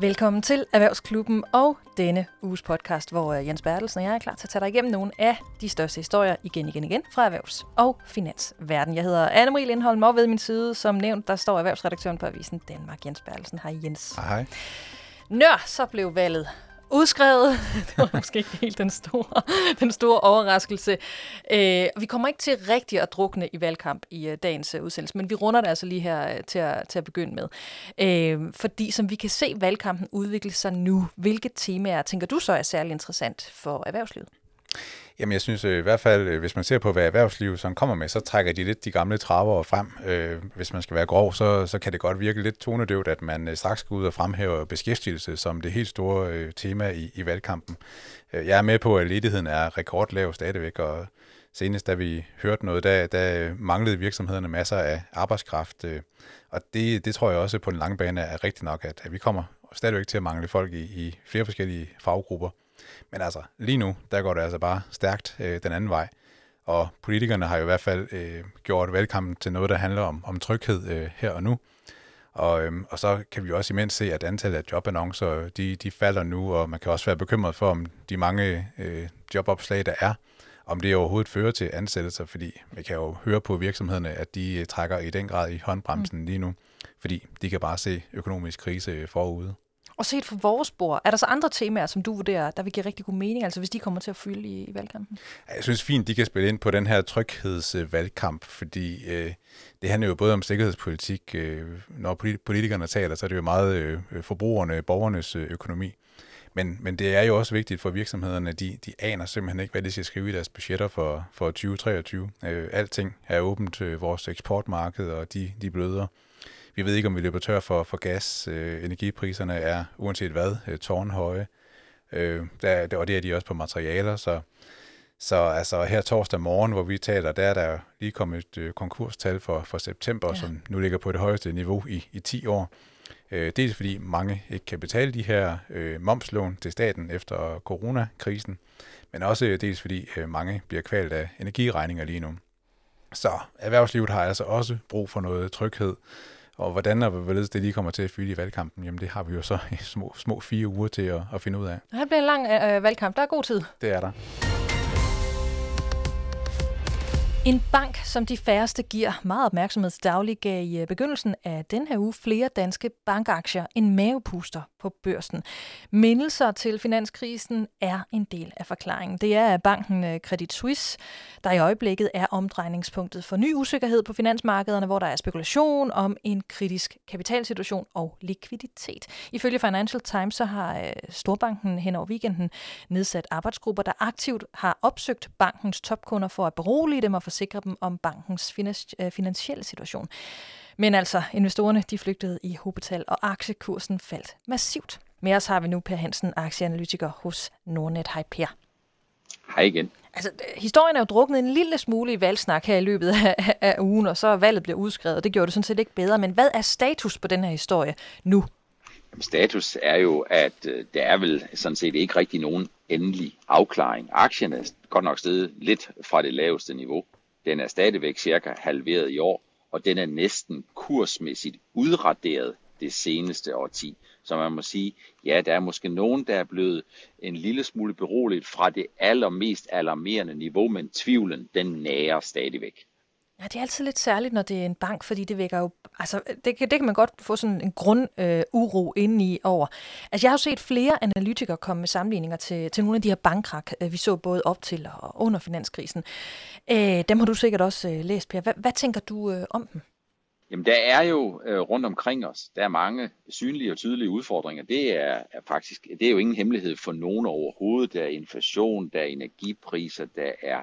Velkommen til Erhvervsklubben og denne uges podcast, hvor øh, Jens Bertelsen og jeg er klar til at tage dig igennem nogle af de største historier igen, igen, igen fra erhvervs- og finansverden. Jeg hedder Anne-Marie Lindholm, og ved min side, som nævnt, der står erhvervsredaktøren på Avisen Danmark, Jens Bertelsen. Hej Jens. Hej. Nør, så blev valget udskrevet. det var måske ikke helt den store, den store overraskelse. Øh, vi kommer ikke til rigtigt at drukne i valgkamp i øh, dagens øh, udsendelse, men vi runder det altså lige her øh, til, at, til at begynde med. Øh, fordi som vi kan se valgkampen udvikle sig nu, hvilke temaer tænker du så er særlig interessant for erhvervslivet? Jamen jeg synes øh, i hvert fald, øh, hvis man ser på, hvad erhvervslivet som kommer med, så trækker de lidt de gamle traver frem. Øh, hvis man skal være grov, så, så kan det godt virke lidt tonedøvt, at man straks skal ud og fremhæve beskæftigelse som det helt store tema i, i valgkampen. Jeg er med på, at ledigheden er rekordlav stadigvæk, og senest da vi hørte noget, der, der manglede virksomhederne masser af arbejdskraft. Og det, det tror jeg også på den lange bane er rigtigt nok, at, at vi kommer stadigvæk til at mangle folk i, i flere forskellige faggrupper. Men altså, lige nu, der går det altså bare stærkt øh, den anden vej. Og politikerne har jo i hvert fald øh, gjort valgkampen til noget, der handler om, om tryghed øh, her og nu. Og, øhm, og så kan vi også imens se, at antallet af jobannoncer, de, de falder nu, og man kan også være bekymret for, om de mange øh, jobopslag, der er, om det overhovedet fører til ansættelser, fordi vi kan jo høre på virksomhederne, at de øh, trækker i den grad i håndbremsen mm. lige nu, fordi de kan bare se økonomisk krise forude. Og set fra vores bord, er der så andre temaer, som du vurderer, der vil give rigtig god mening, altså hvis de kommer til at fylde i, i valgkampen? Jeg synes fint, de kan spille ind på den her tryghedsvalgkamp, øh, fordi øh, det handler jo både om sikkerhedspolitik. Øh, når politikerne taler, så er det jo meget øh, forbrugerne, borgernes øh, økonomi. Men, men det er jo også vigtigt for virksomhederne, de, de aner simpelthen ikke, hvad de skal skrive i deres budgetter for, for 2023. Øh, alting er åbent til vores eksportmarked, og de, de bløder. Vi ved ikke, om vi løber tør for, for gas. Øh, energipriserne er, uanset hvad, øh, tårnhøje. Øh, der, og det er de også på materialer, så, så altså her torsdag morgen, hvor vi taler, der er der lige kommet et øh, konkurstal for, for september, ja. som nu ligger på det højeste niveau i, i 10 år. Øh, dels fordi mange ikke kan betale de her øh, momslån til staten efter coronakrisen, men også dels fordi øh, mange bliver kvalt af energiregninger lige nu. Så erhvervslivet har altså også brug for noget tryghed, og hvordan og hvorledes det lige kommer til at fylde i valgkampen, jamen det har vi jo så i små, små fire uger til at, at finde ud af. Det bliver en lang øh, valgkamp. Der er god tid. Det er der. En bank, som de færreste giver meget opmærksomhed til daglig, gav i øh, begyndelsen af den her uge flere danske bankaktier en mavepuster på børsen. Mindelser til finanskrisen er en del af forklaringen. Det er banken øh, Credit Suisse, der i øjeblikket er omdrejningspunktet for ny usikkerhed på finansmarkederne, hvor der er spekulation om en kritisk kapitalsituation og likviditet. Ifølge Financial Times så har øh, Storbanken hen over weekenden nedsat arbejdsgrupper, der aktivt har opsøgt bankens topkunder for at berolige dem og forsikre dem om bankens øh, finansielle situation. Men altså, investorerne de flygtede i hobetal, og aktiekursen faldt massivt. Med os har vi nu Per Hansen, aktieanalytiker hos Nordnet. Hej Per. Hej igen. Altså, historien er jo druknet en lille smule i valgsnak her i løbet af, af ugen, og så er valget blevet udskrevet, og det gjorde det sådan set ikke bedre. Men hvad er status på den her historie nu? Jamen, status er jo, at øh, der er vel sådan set ikke rigtig nogen endelig afklaring. Aktien er godt nok steget lidt fra det laveste niveau. Den er stadigvæk cirka halveret i år, og den er næsten kursmæssigt udraderet det seneste årti. Så man må sige, ja, der er måske nogen, der er blevet en lille smule beroliget fra det allermest alarmerende niveau, men tvivlen, den nærer stadigvæk. Ja, det er altid lidt særligt, når det er en bank, fordi det vækker jo, altså det, det kan man godt få sådan en grund øh, indeni over. Altså jeg har jo set flere analytikere komme med sammenligninger til, til nogle af de her bankkrak, øh, vi så både op til og under finanskrisen. Øh, dem har du sikkert også øh, læst, Per. Hvad, hvad tænker du øh, om dem? Jamen, der er jo øh, rundt omkring os, der er mange synlige og tydelige udfordringer. Det er, er faktisk, det er jo ingen hemmelighed for nogen overhovedet. Der er inflation, der er energipriser, der er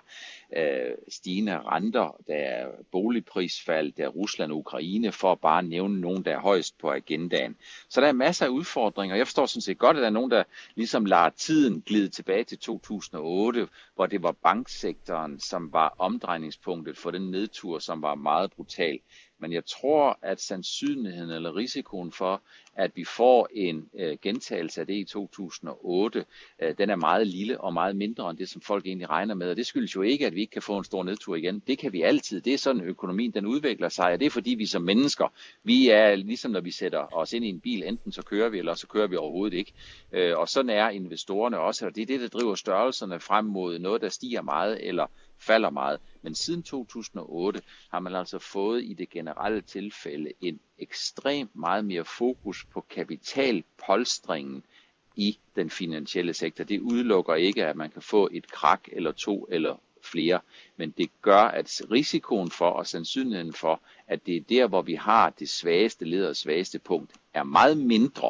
øh, stigende renter, der er boligprisfald, der er Rusland og Ukraine, for at bare nævne nogen, der er højst på agendaen. Så der er masser af udfordringer. Jeg forstår sådan set godt, at der er nogen, der ligesom lader tiden glide tilbage til 2008, hvor det var banksektoren, som var omdrejningspunktet for den nedtur, som var meget brutal. Men jeg tror, at sandsynligheden eller risikoen for, at vi får en øh, gentagelse af det i 2008, øh, den er meget lille og meget mindre end det, som folk egentlig regner med. Og det skyldes jo ikke, at vi ikke kan få en stor nedtur igen. Det kan vi altid. Det er sådan, økonomien den udvikler sig, og det er fordi vi som mennesker, vi er ligesom når vi sætter os ind i en bil, enten så kører vi, eller så kører vi overhovedet ikke. Øh, og sådan er investorerne også, og det er det, der driver størrelserne frem mod noget, der stiger meget eller falder meget. Men siden 2008 har man altså fået i det generelle tilfælde en ekstremt meget mere fokus på kapitalpolstringen i den finansielle sektor. Det udelukker ikke, at man kan få et krak eller to eller flere, men det gør, at risikoen for og sandsynligheden for, at det er der, hvor vi har det svageste led og svageste punkt, er meget mindre,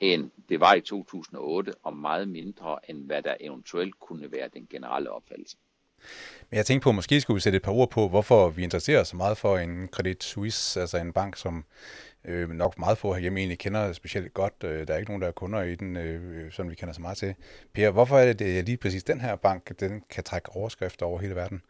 end det var i 2008, og meget mindre, end hvad der eventuelt kunne være den generelle opfattelse. Men jeg tænkte på, at måske skulle vi sætte et par ord på, hvorfor vi interesserer os så meget for en Credit Suisse, altså en bank, som øh, nok meget få herhjemme egentlig kender specielt godt. Øh, der er ikke nogen, der er kunder i den, øh, som vi kender så meget til. Per, hvorfor er det, det lige præcis den her bank, den kan trække overskrifter over hele verden?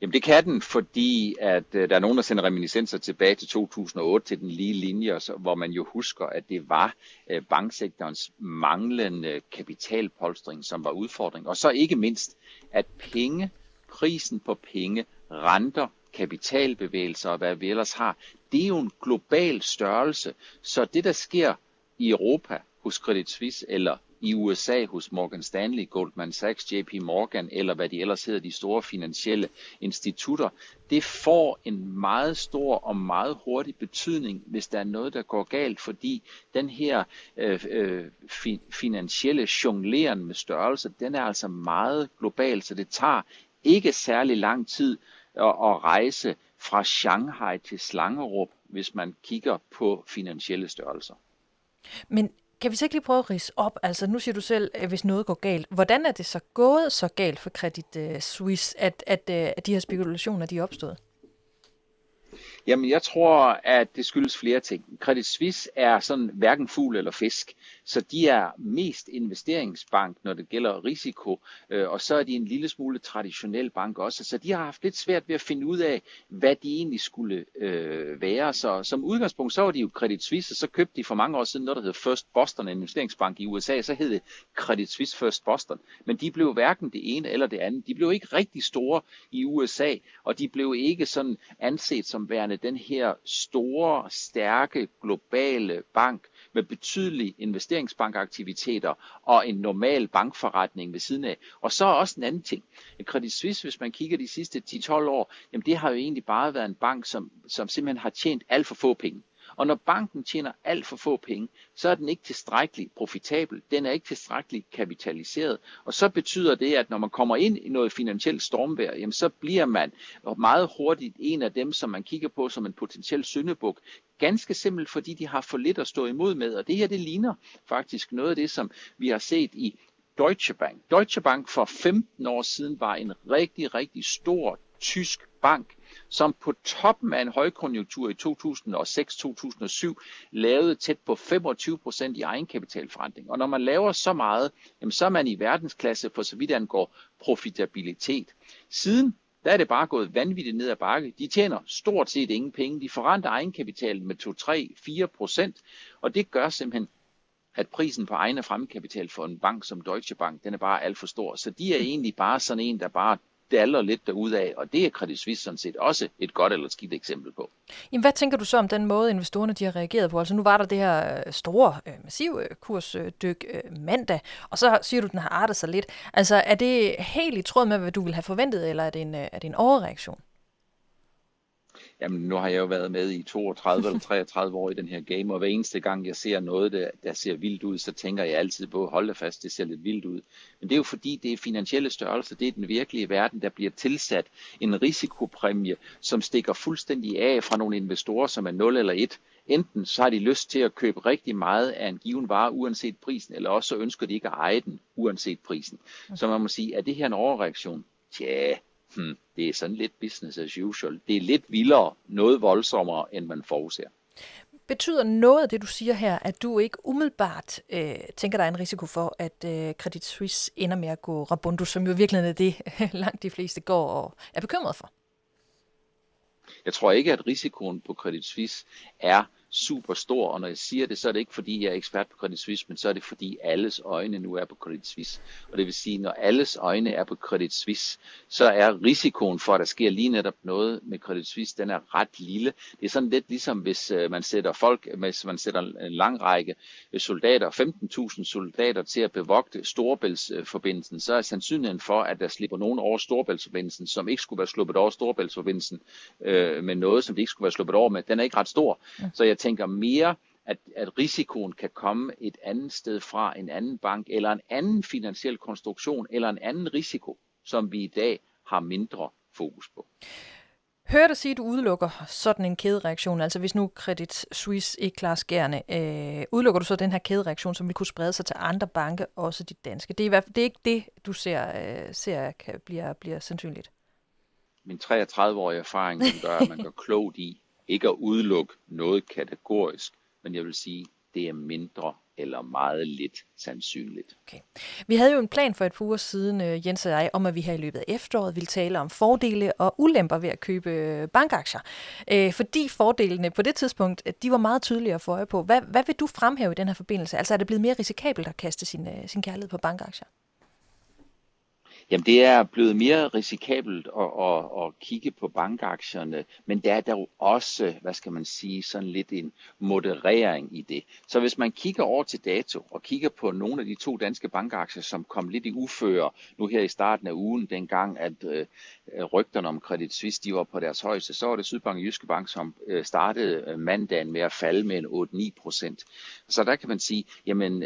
Jamen det kan den, fordi at øh, der er nogen, der sender reminiscenser tilbage til 2008 til den lige linje, hvor man jo husker, at det var øh, banksektorens manglende kapitalpolstring, som var udfordring. Og så ikke mindst, at penge, prisen på penge, renter, kapitalbevægelser og hvad vi ellers har, det er jo en global størrelse. Så det, der sker i Europa hos Credit Suisse eller i USA hos Morgan Stanley, Goldman Sachs, JP Morgan eller hvad de ellers hedder, de store finansielle institutter, det får en meget stor og meget hurtig betydning, hvis der er noget, der går galt, fordi den her øh, øh, fi, finansielle jongleren med størrelse, den er altså meget global, så det tager ikke særlig lang tid at, at rejse fra Shanghai til Slangerup, hvis man kigger på finansielle størrelser. Men kan vi så ikke lige prøve at rise op? Altså, nu siger du selv, hvis noget går galt. Hvordan er det så gået så galt for Credit øh, Suisse, at, at, øh, at de her spekulationer de er opstået? Jamen, jeg tror, at det skyldes flere ting. Credit Suisse er sådan hverken fugl eller fisk, så de er mest investeringsbank, når det gælder risiko, øh, og så er de en lille smule traditionel bank også. Så de har haft lidt svært ved at finde ud af, hvad de egentlig skulle øh, være. Så som udgangspunkt, så var de jo Credit Suisse, og så købte de for mange år siden noget, der hed First Boston, en investeringsbank i USA, så hed det Credit Suisse First Boston. Men de blev hverken det ene eller det andet. De blev ikke rigtig store i USA, og de blev ikke sådan anset som værende den her store, stærke, globale bank med betydelige investeringsbankaktiviteter og en normal bankforretning ved siden af. Og så også en anden ting. Credit Suisse, hvis man kigger de sidste 10-12 år, jamen det har jo egentlig bare været en bank, som, som simpelthen har tjent alt for få penge. Og når banken tjener alt for få penge, så er den ikke tilstrækkeligt profitabel, den er ikke tilstrækkeligt kapitaliseret, og så betyder det, at når man kommer ind i noget finansielt stormvær, jamen så bliver man meget hurtigt en af dem, som man kigger på som en potentiel syndebuk, ganske simpelt fordi de har for lidt at stå imod med, og det her det ligner faktisk noget af det, som vi har set i Deutsche Bank. Deutsche Bank for 15 år siden var en rigtig, rigtig stor tysk bank, som på toppen af en højkonjunktur i 2006-2007 lavede tæt på 25% i egenkapitalforretning. Og når man laver så meget, jamen så er man i verdensklasse for så vidt angår profitabilitet. Siden der er det bare gået vanvittigt ned ad bakke. De tjener stort set ingen penge. De forrenter egenkapitalen med 2, 3, 4 procent, og det gør simpelthen, at prisen på egen fremkapital for en bank som Deutsche Bank, den er bare alt for stor. Så de er egentlig bare sådan en, der bare daller lidt derudad, og det er Credit Suisse sådan set også et godt eller skidt eksempel på. Jamen, hvad tænker du så om den måde, investorerne de har reageret på? Altså nu var der det her øh, store, øh, massive øh, kursdyk mandag, og så siger du, at den har artet sig lidt. Altså er det helt i tråd med, hvad du ville have forventet, eller er det en, er det en overreaktion? Jamen, nu har jeg jo været med i 32 eller 33 år i den her game, og hver eneste gang jeg ser noget, der, der ser vildt ud, så tænker jeg altid på, hold da fast, det ser lidt vildt ud. Men det er jo fordi, det er finansielle størrelse, det er den virkelige verden, der bliver tilsat en risikopræmie, som stikker fuldstændig af fra nogle investorer, som er 0 eller 1. Enten så har de lyst til at købe rigtig meget af en given vare, uanset prisen, eller også så ønsker de ikke at eje den, uanset prisen. Så man må sige, er det her en overreaktion? Tja, hmm, det er sådan lidt business as usual. Det er lidt vildere, noget voldsommere, end man forudser. Betyder noget af det, du siger her, at du ikke umiddelbart øh, tænker, der er en risiko for, at øh, Credit Suisse ender med at gå rabundo, som jo virkelig er det, langt de fleste går og er bekymret for? Jeg tror ikke, at risikoen på Credit Suisse er super stor, og når jeg siger det, så er det ikke fordi, jeg er ekspert på Credit Suisse, men så er det fordi alles øjne nu er på Credit Suisse. Og det vil sige, når alles øjne er på Credit Suisse, så er risikoen for, at der sker lige netop noget med Credit Suisse, den er ret lille. Det er sådan lidt ligesom, hvis øh, man sætter folk, hvis man sætter en lang række soldater, 15.000 soldater til at bevogte Storebæltsforbindelsen, så er sandsynligheden for, at der slipper nogen over Storebæltsforbindelsen, som ikke skulle være sluppet over Storebæltsforbindelsen, øh, med noget, som de ikke skulle være sluppet over med, den er ikke ret stor. Så jeg tænker mere, at, at risikoen kan komme et andet sted fra en anden bank, eller en anden finansiel konstruktion, eller en anden risiko, som vi i dag har mindre fokus på. Hør dig sige, at du udelukker sådan en kædereaktion, altså hvis nu Credit Suisse ikke klarer skærende, øh, udelukker du så den her kædereaktion, som vi kunne sprede sig til andre banker, også de danske? Det er, i hvert fald, det er ikke det, du ser, øh, ser kan, bliver, bliver sandsynligt. Min 33-årige erfaring gør, at man gør klogt i ikke at udelukke noget kategorisk, men jeg vil sige, det er mindre eller meget lidt sandsynligt. Okay. Vi havde jo en plan for et par uger siden, øh, Jens og jeg, om at vi her i løbet af efteråret ville tale om fordele og ulemper ved at købe øh, bankaktier. Øh, fordi fordelene på det tidspunkt, de var meget tydelige at få øje på. Hvad, hvad vil du fremhæve i den her forbindelse? Altså er det blevet mere risikabelt at kaste sin, øh, sin kærlighed på bankaktier? Jamen det er blevet mere risikabelt at, at, at kigge på bankaktierne, men der er der jo også, hvad skal man sige, sådan lidt en moderering i det. Så hvis man kigger over til dato og kigger på nogle af de to danske bankaktier, som kom lidt i uføre nu her i starten af ugen, dengang at øh, Øh, rygterne om Credit Suisse de var på deres højeste, så var det Sydbank og Jyske Bank, som øh, startede øh, mandagen med at falde med en 8-9 procent. Så der kan man sige, jamen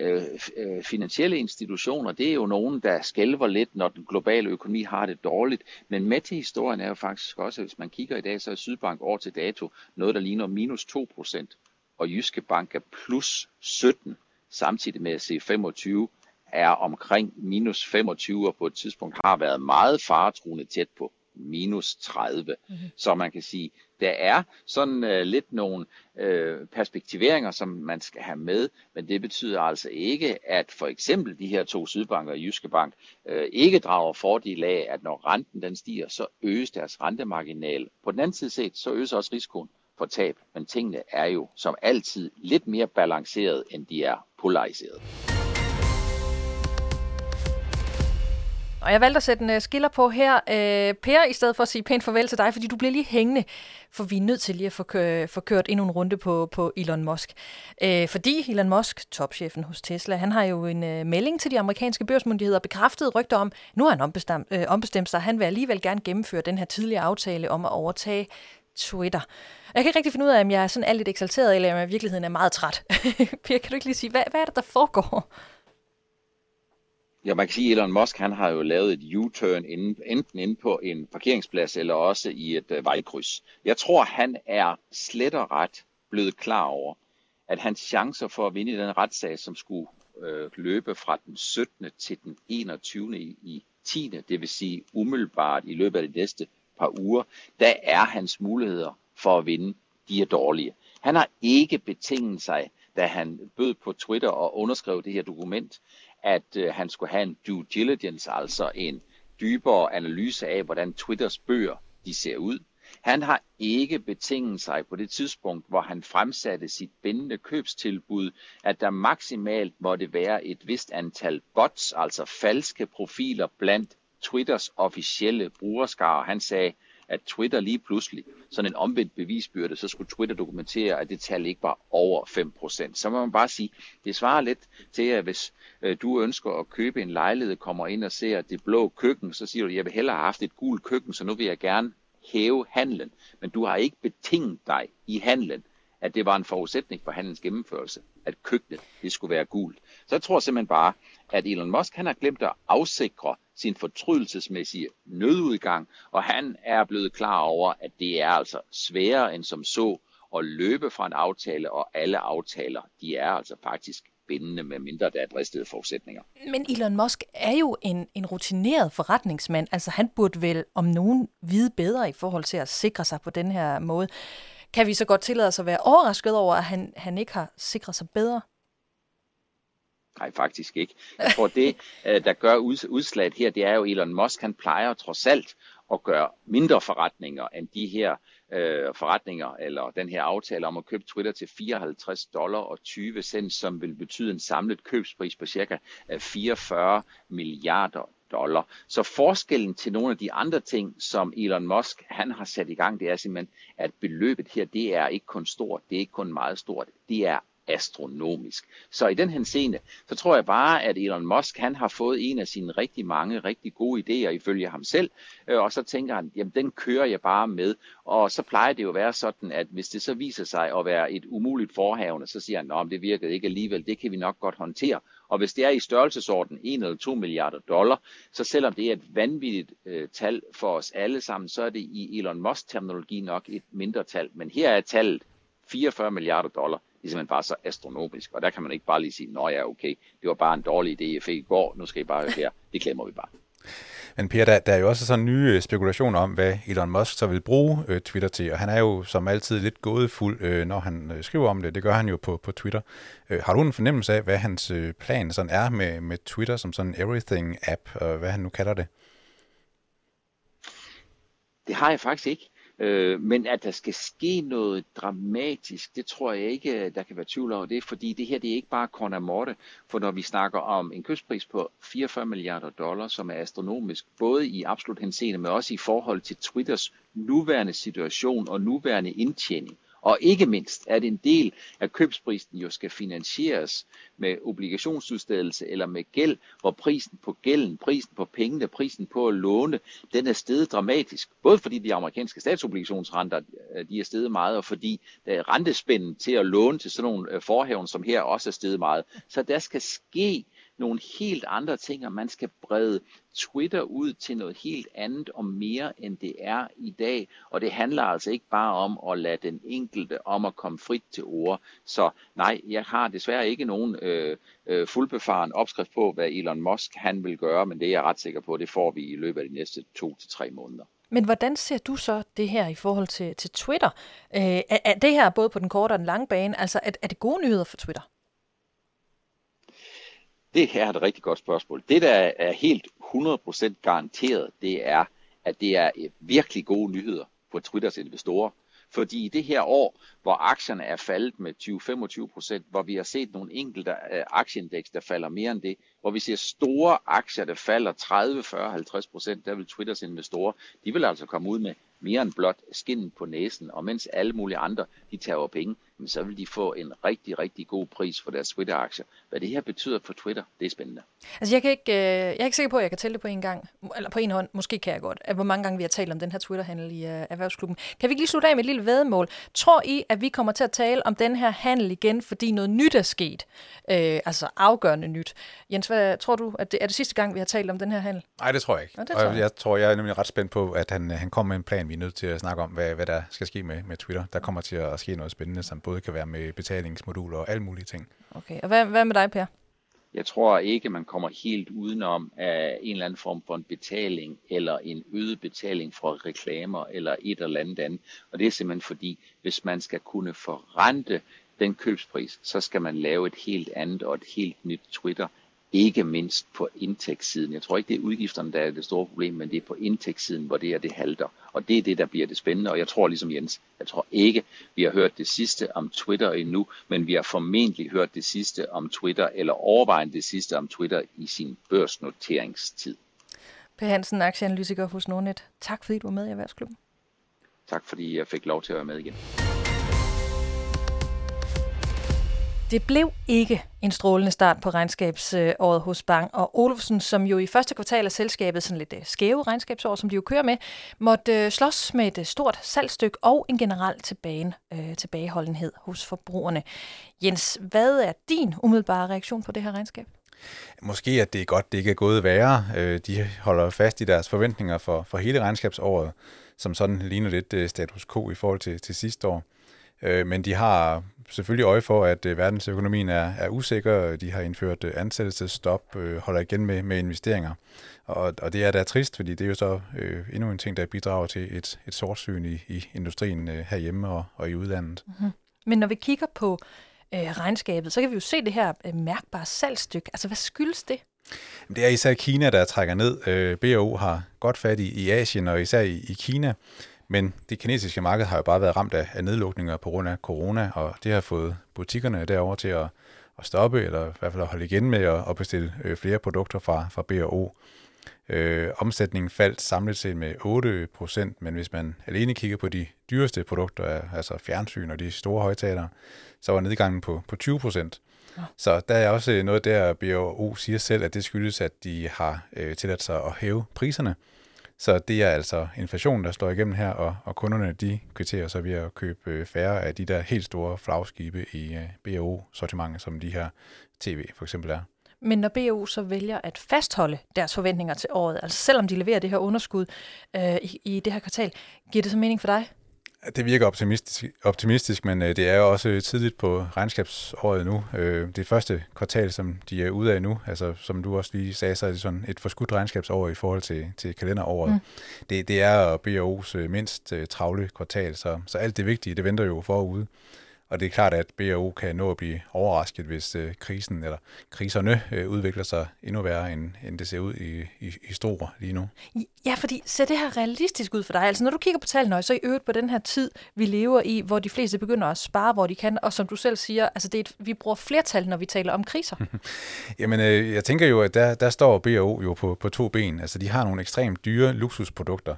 finansielle institutioner, det er jo nogen, der skælver lidt, når den globale økonomi har det dårligt. Men med til historien er jo faktisk også, at hvis man kigger i dag, så er Sydbank år til dato noget, der ligner minus 2 procent, og Jyske Bank er plus 17, samtidig med at C25 er omkring minus 25 og på et tidspunkt har været meget faretruende tæt på minus 30. Mm-hmm. Så man kan sige, der er sådan øh, lidt nogle øh, perspektiveringer, som man skal have med, men det betyder altså ikke, at for eksempel de her to sydbanker og Jyske Bank øh, ikke drager fordel af, at når renten den stiger, så øges deres rentemarginal. På den anden side set, så øges også risikoen for tab, men tingene er jo som altid lidt mere balanceret, end de er polariseret. Og jeg valgte at sætte en uh, skiller på her, uh, Per, i stedet for at sige pænt farvel til dig, fordi du bliver lige hængende, for vi er nødt til lige at få, kø- få kørt endnu en runde på, på Elon Musk. Uh, fordi Elon Musk, topchefen hos Tesla, han har jo en uh, melding til de amerikanske børsmyndigheder bekræftet rygter om, nu har han ombestemt, uh, ombestemt sig, han vil alligevel gerne gennemføre den her tidligere aftale om at overtage Twitter. Jeg kan ikke rigtig finde ud af, om jeg er sådan alt lidt eksalteret, eller om jeg i virkeligheden er meget træt. per, kan du ikke lige sige, hvad, hvad er det, der foregår? Ja, man kan sige, at Elon Musk han har jo lavet et U-turn inden, enten inde på en parkeringsplads eller også i et øh, vejkryds. Jeg tror, han er slet og ret blevet klar over, at hans chancer for at vinde i den retssag, som skulle øh, løbe fra den 17. til den 21. i, i 10. det vil sige umiddelbart i løbet af de næste par uger, der er hans muligheder for at vinde, de er dårlige. Han har ikke betinget sig, da han bød på Twitter og underskrev det her dokument, at øh, han skulle have en due diligence, altså en dybere analyse af, hvordan Twitters bøger de ser ud. Han har ikke betinget sig på det tidspunkt, hvor han fremsatte sit bindende købstilbud, at der maksimalt måtte være et vist antal bots, altså falske profiler blandt Twitters officielle brugerskare. Han sagde, at Twitter lige pludselig, sådan en omvendt bevisbyrde, så skulle Twitter dokumentere, at det tal ikke var over 5%. Så må man bare sige, det svarer lidt til, at hvis øh, du ønsker at købe en lejlighed, kommer ind og ser det blå køkken, så siger du, jeg vil hellere have haft et gult køkken, så nu vil jeg gerne hæve handlen. Men du har ikke betinget dig i handlen, at det var en forudsætning for handlens gennemførelse, at køkkenet det skulle være gult. Så jeg tror simpelthen bare, at Elon Musk han har glemt at afsikre sin fortrydelsesmæssige nødudgang, og han er blevet klar over, at det er altså sværere end som så at løbe fra en aftale, og alle aftaler, de er altså faktisk bindende, med mindre der er dristede forudsætninger. Men Elon Musk er jo en, en rutineret forretningsmand. Altså han burde vel om nogen vide bedre i forhold til at sikre sig på den her måde. Kan vi så godt tillade os at være overrasket over, at han, han ikke har sikret sig bedre? Nej, faktisk ikke. Jeg tror, det, øh, der gør udslaget her, det er jo Elon Musk, han plejer trods alt at gøre mindre forretninger end de her øh, forretninger, eller den her aftale om at købe Twitter til 54 dollar og 20 cent, som vil betyde en samlet købspris på cirka 44 milliarder dollar. Så forskellen til nogle af de andre ting, som Elon Musk han har sat i gang, det er simpelthen, at beløbet her, det er ikke kun stort, det er ikke kun meget stort, det er astronomisk. Så i den henseende, så tror jeg bare, at Elon Musk, han har fået en af sine rigtig mange, rigtig gode idéer ifølge ham selv, øh, og så tænker han, jamen den kører jeg bare med, og så plejer det jo at være sådan, at hvis det så viser sig at være et umuligt forhavende, så siger han, at det virkede ikke alligevel, det kan vi nok godt håndtere, og hvis det er i størrelsesorden 1 eller 2 milliarder dollar, så selvom det er et vanvittigt øh, tal for os alle sammen, så er det i Elon Musk-terminologi nok et mindre tal. Men her er tallet 44 milliarder dollar er simpelthen bare så astronomisk. Og der kan man ikke bare lige sige, nå ja, okay, det var bare en dårlig idé, jeg fik i går, nu skal I bare her. Det klemmer vi bare. Men Per, der, der er jo også sådan nye øh, spekulationer om, hvad Elon Musk så vil bruge øh, Twitter til, og han er jo som altid lidt gådefuld, øh, når han øh, skriver om det. Det gør han jo på, på Twitter. Øh, har du en fornemmelse af, hvad hans øh, plan sådan er med, med Twitter som sådan en everything-app, og hvad han nu kalder det? Det har jeg faktisk ikke. Øh, men at der skal ske noget dramatisk, det tror jeg ikke, øh, der kan være tvivl over det, fordi det her det er ikke bare corner morte, for når vi snakker om en kystpris på 44 milliarder dollar, som er astronomisk, både i absolut henseende, men også i forhold til Twitters nuværende situation og nuværende indtjening, og ikke mindst, at en del af købsprisen jo skal finansieres med obligationsudstedelse eller med gæld, hvor prisen på gælden, prisen på pengene, prisen på at låne, den er steget dramatisk. Både fordi de amerikanske statsobligationsrenter øh, de er steget meget, og fordi der er rentespænden til at låne til sådan nogle øh, forhaven, som her også er steget meget. Så der skal ske nogle helt andre ting, og man skal brede Twitter ud til noget helt andet og mere, end det er i dag. Og det handler altså ikke bare om at lade den enkelte om at komme frit til ord. Så nej, jeg har desværre ikke nogen øh, øh, fuldbefaren opskrift på, hvad Elon Musk han vil gøre, men det er jeg ret sikker på, det får vi i løbet af de næste to til tre måneder. Men hvordan ser du så det her i forhold til, til Twitter? Øh, er, er det her både på den korte og den lange bane? Altså, er, er det gode nyheder for Twitter? Det her er et rigtig godt spørgsmål. Det, der er helt 100% garanteret, det er, at det er øh, virkelig gode nyheder for Twitters investorer. Fordi i det her år, hvor aktierne er faldet med 20-25%, hvor vi har set nogle enkelte øh, aktieindeks, der falder mere end det, hvor vi ser store aktier, der falder 30, 40, 50% der vil Twitters investorer, de vil altså komme ud med mere end blot skinnen på næsen, og mens alle mulige andre, de tager penge, så vil de få en rigtig, rigtig god pris for deres Twitter-aktier. Hvad det her betyder for Twitter, det er spændende. Altså jeg, kan ikke, øh, jeg er ikke sikker på, at jeg kan tælle det på en gang, eller på en hånd, måske kan jeg godt, at hvor mange gange vi har talt om den her Twitter-handel i uh, Erhvervsklubben. Kan vi ikke lige slutte af med et lille vedmål? Tror I, at vi kommer til at tale om den her handel igen, fordi noget nyt er sket? Øh, altså afgørende nyt. Jens, hvad tror du, at det er det sidste gang, vi har talt om den her handel? Nej, det tror jeg ikke. Det tror jeg. Og jeg tror, jeg er nemlig ret spændt på, at han, han kommer med en plan, vi er nødt til at snakke om, hvad, hvad der skal ske med, med Twitter. Der kommer til at ske noget spændende, som både kan være med betalingsmoduler og alle mulige ting. Okay, og hvad, hvad med dig, Per? Jeg tror ikke, man kommer helt udenom af en eller anden form for en betaling, eller en øget betaling for reklamer, eller et eller andet andet. Og det er simpelthen fordi, hvis man skal kunne forrente den købspris, så skal man lave et helt andet og et helt nyt Twitter, ikke mindst på indtægtssiden. Jeg tror ikke, det er udgifterne, der er det store problem, men det er på indtægtssiden, hvor det er det halter. Og det er det, der bliver det spændende. Og jeg tror ligesom Jens, jeg tror ikke, vi har hørt det sidste om Twitter endnu, men vi har formentlig hørt det sidste om Twitter, eller overvejende det sidste om Twitter i sin børsnoteringstid. Per Hansen, aktieanalytiker hos Nordnet. Tak fordi du var med i Erhvervsklubben. Tak fordi jeg fik lov til at være med igen. Det blev ikke en strålende start på regnskabsåret hos Bang, og Olufsen, som jo i første kvartal af selskabet, sådan lidt øh, skæve regnskabsår, som de jo kører med, måtte øh, slås med et øh, stort salgstykke og en generel tilbage, øh, tilbageholdenhed hos forbrugerne. Jens, hvad er din umiddelbare reaktion på det her regnskab? Måske at det er godt, det ikke er gået værre. De holder fast i deres forventninger for, for hele regnskabsåret, som sådan ligner lidt status quo i forhold til, til sidste år. Men de har selvfølgelig øje for, at øh, verdensøkonomien er, er usikker. De har indført øh, ansættelsesstop, øh, holder igen med, med investeringer. Og, og det er da trist, fordi det er jo så øh, endnu en ting, der bidrager til et, et sortsyn i, i industrien øh, herhjemme og, og i udlandet. Mm-hmm. Men når vi kigger på øh, regnskabet, så kan vi jo se det her øh, mærkbare salgstykke. Altså, hvad skyldes det? Det er især Kina, der trækker ned. Øh, BO har godt fat i, i Asien og især i, i Kina. Men det kinesiske marked har jo bare været ramt af, af nedlukninger på grund af corona, og det har fået butikkerne derover til at, at stoppe, eller i hvert fald at holde igen med at, at bestille øh, flere produkter fra, fra B&O. Øh, omsætningen faldt samlet set med 8 procent, men hvis man alene kigger på de dyreste produkter, altså fjernsyn og de store højtalere, så var nedgangen på, på 20 procent. Ja. Så der er også noget der, B&O siger selv, at det skyldes, at de har øh, tilladt sig at hæve priserne. Så det er altså inflationen, der står igennem her, og, og kunderne de kvitterer så ved at købe øh, færre af de der helt store flagskibe i øh, B&O-sortimentet, som de her tv for eksempel er. Men når BO så vælger at fastholde deres forventninger til året, altså selvom de leverer det her underskud øh, i, i det her kvartal, giver det så mening for dig? Det virker optimistisk, optimistisk men øh, det er jo også tidligt på regnskabsåret nu. Øh, det første kvartal, som de er ude af nu, altså som du også lige sagde, så er det sådan et forskudt regnskabsår i forhold til, til kalenderåret. Mm. Det, det er BO's øh, mindst travle kvartal, så, så alt det vigtige, det venter jo forude. Og det er klart, at BAO kan nå at blive overrasket, hvis øh, krisen eller kriserne øh, udvikler sig endnu værre, end, end det ser ud i, i, i store lige nu. Ja, fordi ser det her realistisk ud for dig? Altså når du kigger på tallene, så i øvrigt på den her tid, vi lever i, hvor de fleste begynder at spare, hvor de kan, og som du selv siger, altså det er et, vi bruger flertal, når vi taler om kriser. Jamen, øh, jeg tænker jo, at der, der står BAO jo på, på to ben. Altså de har nogle ekstremt dyre luksusprodukter,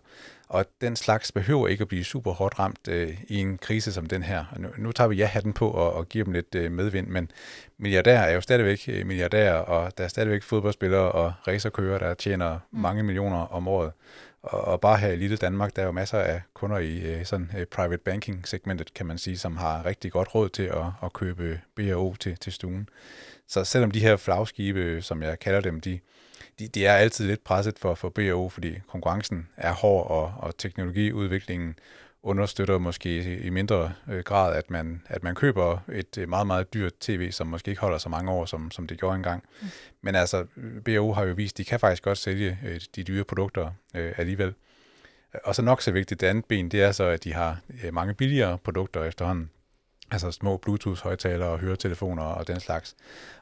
og den slags behøver ikke at blive super hårdt ramt øh, i en krise som den her. Nu, nu tager vi ja-hatten på og, og giver dem lidt øh, medvind, men milliardærer er jo stadigvæk øh, milliardærer, og der er stadigvæk fodboldspillere og racerkører, der tjener mm. mange millioner om året. Og, og bare her i lille Danmark, der er jo masser af kunder i øh, sådan øh, private banking segmentet, kan man sige, som har rigtig godt råd til at, at købe B&O til, til stuen. Så selvom de her flagskibe, som jeg kalder dem, de, de, de er altid lidt presset for, for BAO, fordi konkurrencen er hård, og, og teknologiudviklingen understøtter måske i mindre øh, grad, at man, at man køber et øh, meget, meget dyrt tv, som måske ikke holder så mange år, som, som det gjorde engang. Mm. Men altså, BAO har jo vist, at de kan faktisk godt sælge øh, de dyre produkter øh, alligevel. Og så nok så vigtigt, det andet ben, det er så, at de har mange billigere produkter efterhånden altså små Bluetooth-højtalere og høretelefoner og den slags.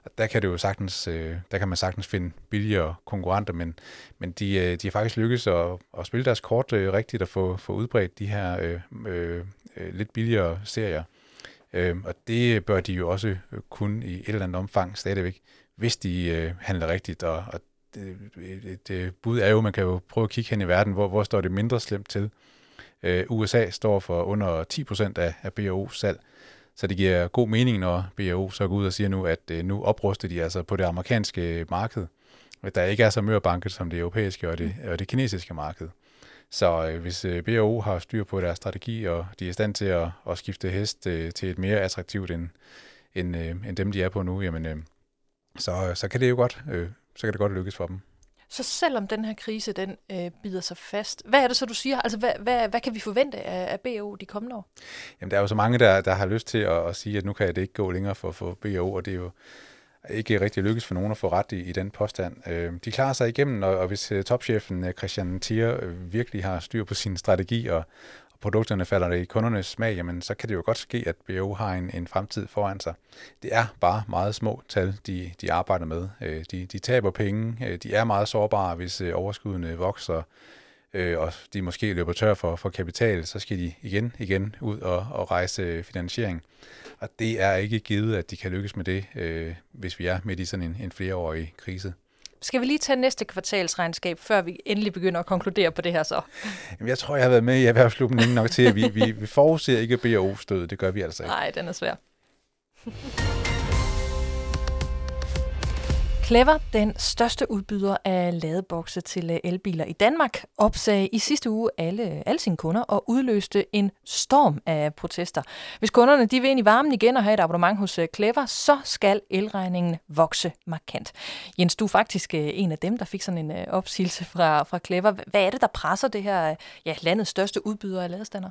Og der kan det jo sagtens, øh, der kan man sagtens finde billigere konkurrenter, men, men de, øh, de har faktisk lykkes at, at spille deres kort øh, rigtigt og få, få udbredt de her øh, øh, øh lidt billigere serier. Øh, og det bør de jo også øh, kunne i et eller andet omfang stadigvæk, hvis de øh, handler rigtigt. Og, og det, det, bud er jo, man kan jo prøve at kigge hen i verden, hvor, hvor står det mindre slemt til. Øh, USA står for under 10% af, af BAO's salg, så det giver god mening, når BAO så går ud og siger nu, at øh, nu opruster de altså på det amerikanske marked, der ikke er så mørbanket som det europæiske og det, og det kinesiske marked. Så øh, hvis øh, BAO har styr på deres strategi, og de er i stand til at, at skifte hest øh, til et mere attraktivt end, end, øh, end dem, de er på nu, jamen, øh, så, så kan det jo godt, øh, så kan det godt lykkes for dem. Så selvom den her krise, den øh, bider sig fast, hvad er det så, du siger? Altså, hvad, hvad, hvad kan vi forvente af, af BO de kommende år? Jamen, der er jo så mange, der, der har lyst til at, at sige, at nu kan det ikke gå længere for, for BO, og det er jo ikke rigtig lykkes for nogen at få ret i, i den påstand. Øh, de klarer sig igennem, og, og hvis øh, topchefen øh, Christian Thier øh, virkelig har styr på sin strategi og, produkterne falder i kundernes smag, jamen så kan det jo godt ske, at BO har en, en fremtid foran sig. Det er bare meget små tal, de, de arbejder med. Øh, de, de taber penge, øh, de er meget sårbare, hvis øh, overskuddene vokser, øh, og de måske løber tør for, for kapital, så skal de igen igen ud og, og rejse finansiering. Og det er ikke givet, at de kan lykkes med det, øh, hvis vi er midt i sådan en, en flereårig krise. Skal vi lige tage næste kvartalsregnskab, før vi endelig begynder at konkludere på det her så? Jamen, jeg tror, jeg har været med i erhvervsklubben længe nok til, at vi, vi, vi forudser ikke BAO-stød. Det gør vi altså ikke. Nej, den er svær. Clever, den største udbyder af ladebokse til øh, elbiler i Danmark, opsagde i sidste uge alle, alle sine kunder og udløste en storm af protester. Hvis kunderne de vil ind i varmen igen og have et abonnement hos øh, Clever, så skal elregningen vokse markant. Jens, du er faktisk øh, en af dem, der fik sådan en opsigelse fra, fra Clever. Hvad er det, der presser det her ja, landets største udbyder af ladestander?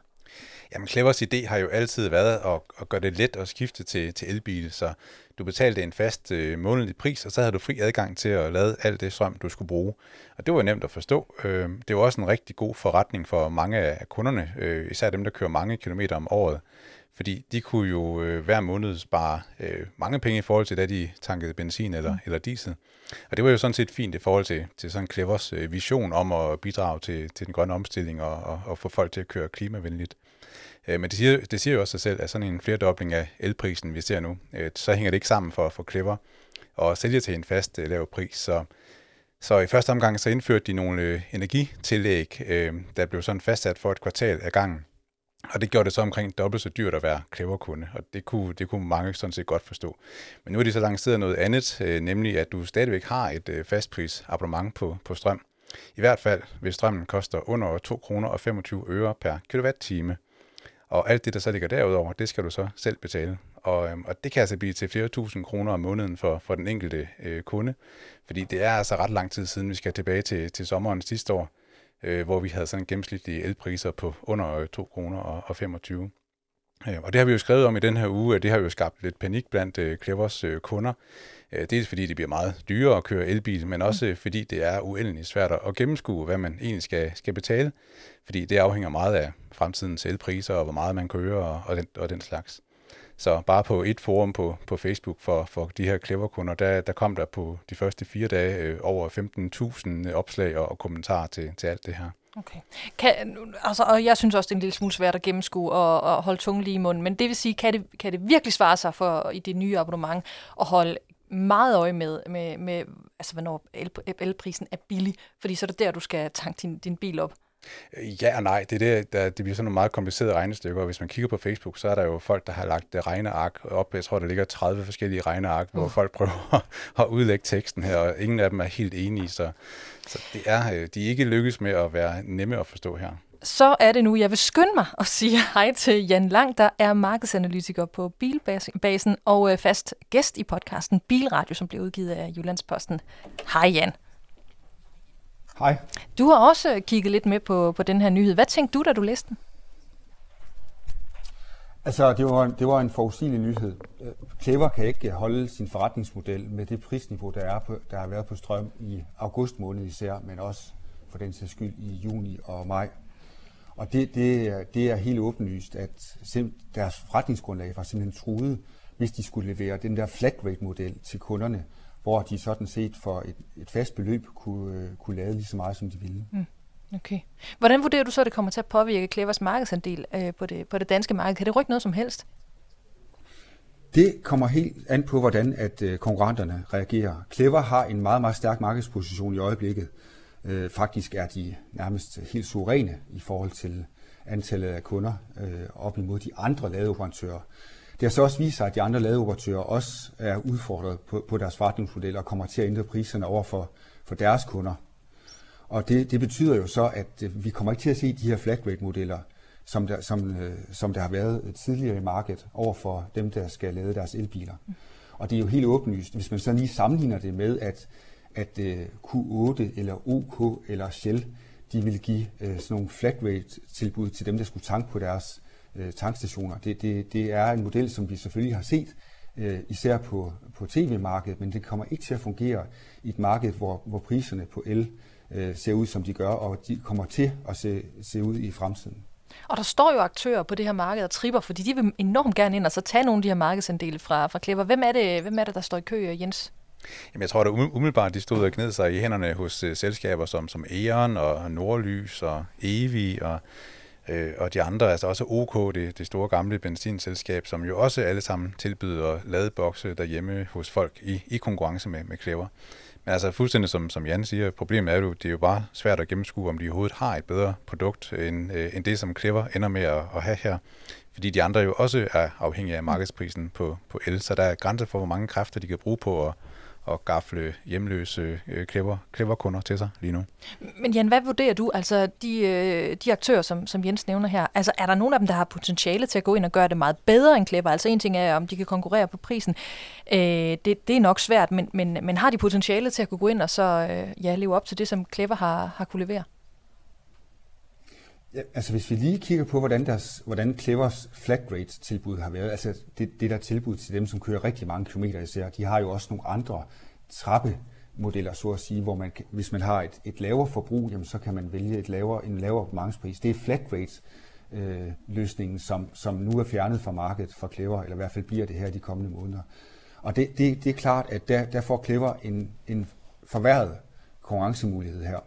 Jamen, Clevers idé har jo altid været at, at gøre det let at skifte til, til elbil, så du betalte en fast øh, månedlig pris, og så havde du fri adgang til at lade alt det strøm, du skulle bruge. Og det var nemt at forstå. Øh, det var også en rigtig god forretning for mange af kunderne, øh, især dem, der kører mange kilometer om året. fordi de kunne jo øh, hver måned spare øh, mange penge i forhold til, da de tankede benzin eller, mm. eller diesel. Og det var jo sådan set fint i forhold til, til sådan Clevers øh, vision om at bidrage til, til den grønne omstilling og, og, og få folk til at køre klimavenligt. Øh, men det siger, det siger jo også sig selv, at sådan en flerdobling af elprisen, vi ser nu, øh, så hænger det ikke sammen for, for Clever og sælge til en fast øh, lav pris. Så, så i første omgang så indførte de nogle energitillæg, der blev sådan fastsat for et kvartal af gangen. Og det gjorde det så omkring dobbelt så dyrt at være Clever-kunde, og det kunne, det kunne mange sådan set godt forstå. Men nu er de så lanceret noget andet, øh, nemlig at du stadigvæk har et øh, fastpris abonnement på, på strøm. I hvert fald, hvis strømmen koster under 2 kroner og 25 øre per kilowatt-time. Og alt det, der så ligger derudover, det skal du så selv betale. Og, øhm, og det kan altså blive til flere tusind kroner om måneden for, for den enkelte øh, kunde. Fordi det er altså ret lang tid siden, vi skal tilbage til, til sommeren sidste år, øh, hvor vi havde sådan gennemsnitlige elpriser på under 2 kroner og, og 25. Øh, og det har vi jo skrevet om i den her uge, at det har jo skabt lidt panik blandt øh, Clevers øh, kunder. Øh, dels fordi det bliver meget dyrere at køre elbil, men også mm. fordi det er uendeligt svært at gennemskue, hvad man egentlig skal, skal betale. Fordi det afhænger meget af fremtidens elpriser og hvor meget man kører og, og, den, og den slags. Så bare på et forum på, på Facebook for, for de her Clever-kunder, der, der kom der på de første fire dage øh, over 15.000 opslag og, og kommentarer til, til alt det her. Okay. Kan, altså, og jeg synes også, det er en lille smule svært at gennemskue og, og holde tungen lige i munden, men det vil sige, kan det, kan det virkelig svare sig for i det nye abonnement at holde meget øje med, med, med altså, hvornår el, elprisen er billig, fordi så er det der, du skal tanke din, din bil op. Ja og nej, det, er det, der, det bliver sådan nogle meget komplicerede regnestykker, og hvis man kigger på Facebook, så er der jo folk, der har lagt regneark op. Jeg tror, der ligger 30 forskellige regneark, uh. hvor folk prøver at udlægge teksten her, og ingen af dem er helt enige, så, så det er, øh, de er ikke lykkes med at være nemme at forstå her. Så er det nu, jeg vil skynde mig at sige hej til Jan Lang, der er markedsanalytiker på Bilbasen og øh, fast gæst i podcasten Bilradio, som bliver udgivet af Jyllandsposten. Hej Jan. Hej. Du har også kigget lidt med på, på den her nyhed. Hvad tænkte du, da du læste den? Altså, det var, det var en forudsigelig nyhed. Clever kan ikke holde sin forretningsmodel med det prisniveau, der, er på, der har været på strøm i august måned især, men også for den sags skyld i juni og maj. Og det, det, det er helt åbenlyst, at deres forretningsgrundlag var simpelthen truet, hvis de skulle levere den der flat rate model til kunderne, hvor de sådan set for et, et fast beløb kunne, øh, kunne lade lige så meget, som de ville. Mm. Okay. Hvordan vurderer du så, at det kommer til at påvirke Clevers markedsandel øh, på, det, på det danske marked? Kan det rykke noget som helst? Det kommer helt an på, hvordan at øh, konkurrenterne reagerer. Clever har en meget, meget stærk markedsposition i øjeblikket. Øh, faktisk er de nærmest helt suveræne i forhold til antallet af kunder øh, op imod de andre ladeoperatører. Det har så også vist sig, at de andre ladeoperatører også er udfordret på, på deres forretningsmodel og kommer til at ændre priserne over for, for deres kunder. Og det, det betyder jo så, at øh, vi kommer ikke til at se de her flat rate modeller, som der, som, øh, som der har været tidligere i markedet over for dem, der skal lade deres elbiler. Og det er jo helt åbenlyst, hvis man så lige sammenligner det med, at, at øh, Q8 eller OK eller Shell, de vil give sådan nogle flat rate tilbud til dem, der skulle tanke på deres øh, tankstationer. Det, det, det er en model, som vi selvfølgelig har set, øh, især på, på tv-markedet, men det kommer ikke til at fungere i et marked, hvor, hvor priserne på el øh, ser ud, som de gør, og de kommer til at se, se ud i fremtiden. Og der står jo aktører på det her marked og tripper, fordi de vil enormt gerne ind og så tage nogle af de her markedsandele fra, fra Klipper. Hvem er, det, hvem er det, der står i kø, Jens? Jamen, jeg tror, at umiddelbart de stod og gned sig i hænderne hos uh, selskaber som, som E.ON og Nordlys og Evi og øh, og de andre, altså også OK, det, det store gamle benzinselskab, som jo også alle sammen tilbyder ladebokse derhjemme hos folk i, i konkurrence med, med Clever. Men altså fuldstændig som, som Jan siger, problemet er jo, det er jo bare svært at gennemskue, om de overhovedet har et bedre produkt, end, øh, end det, som Clever ender med at, at have her. Fordi de andre jo også er afhængige af markedsprisen på, på el, så der er grænser for, hvor mange kræfter de kan bruge på at, at gafle hjemløse øh, klipper, kunder til sig lige nu. Men Jan, hvad vurderer du, altså de, øh, de aktører, som, som Jens nævner her, altså er der nogen af dem, der har potentiale til at gå ind og gøre det meget bedre end klipper? Altså en ting er, om de kan konkurrere på prisen. Øh, det, det er nok svært, men, men, men har de potentiale til at kunne gå ind og så øh, ja, leve op til det, som klipper har, har kunne levere? Ja, altså hvis vi lige kigger på, hvordan, deres, hvordan Clevers flat rate tilbud har været, altså det, det der tilbud til dem, som kører rigtig mange kilometer især, de har jo også nogle andre trappemodeller, så at sige, hvor man, hvis man har et, et lavere forbrug, jamen, så kan man vælge et lavere, en lavere abonnementspris. Det er flat rate øh, løsningen, som, som nu er fjernet fra markedet for Clever, eller i hvert fald bliver det her de kommende måneder. Og det, det, det er klart, at der, der får Clever en, en forværret konkurrencemulighed her.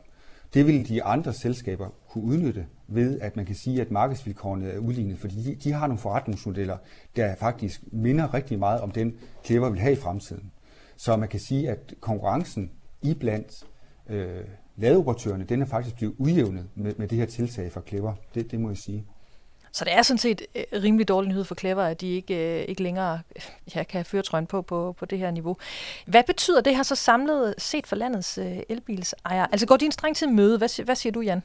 Det vil de andre selskaber kunne udnytte ved, at man kan sige, at markedsvilkårene er udlignet, fordi de, de har nogle forretningsmodeller, der faktisk minder rigtig meget om den, Clever vil have i fremtiden. Så man kan sige, at konkurrencen i blandt øh, ladeoperatørerne, den er faktisk blevet udjævnet med, med det her tiltag fra Clever. Det, det må jeg sige. Så det er sådan set øh, rimelig dårlig nyhed for Clever, at de ikke, øh, ikke længere øh, ja, kan have føretrøjen på, på på det her niveau. Hvad betyder det her så samlet set for landets elbilsejere? Altså går din streng til møde? Hvad, hvad siger du, Jan?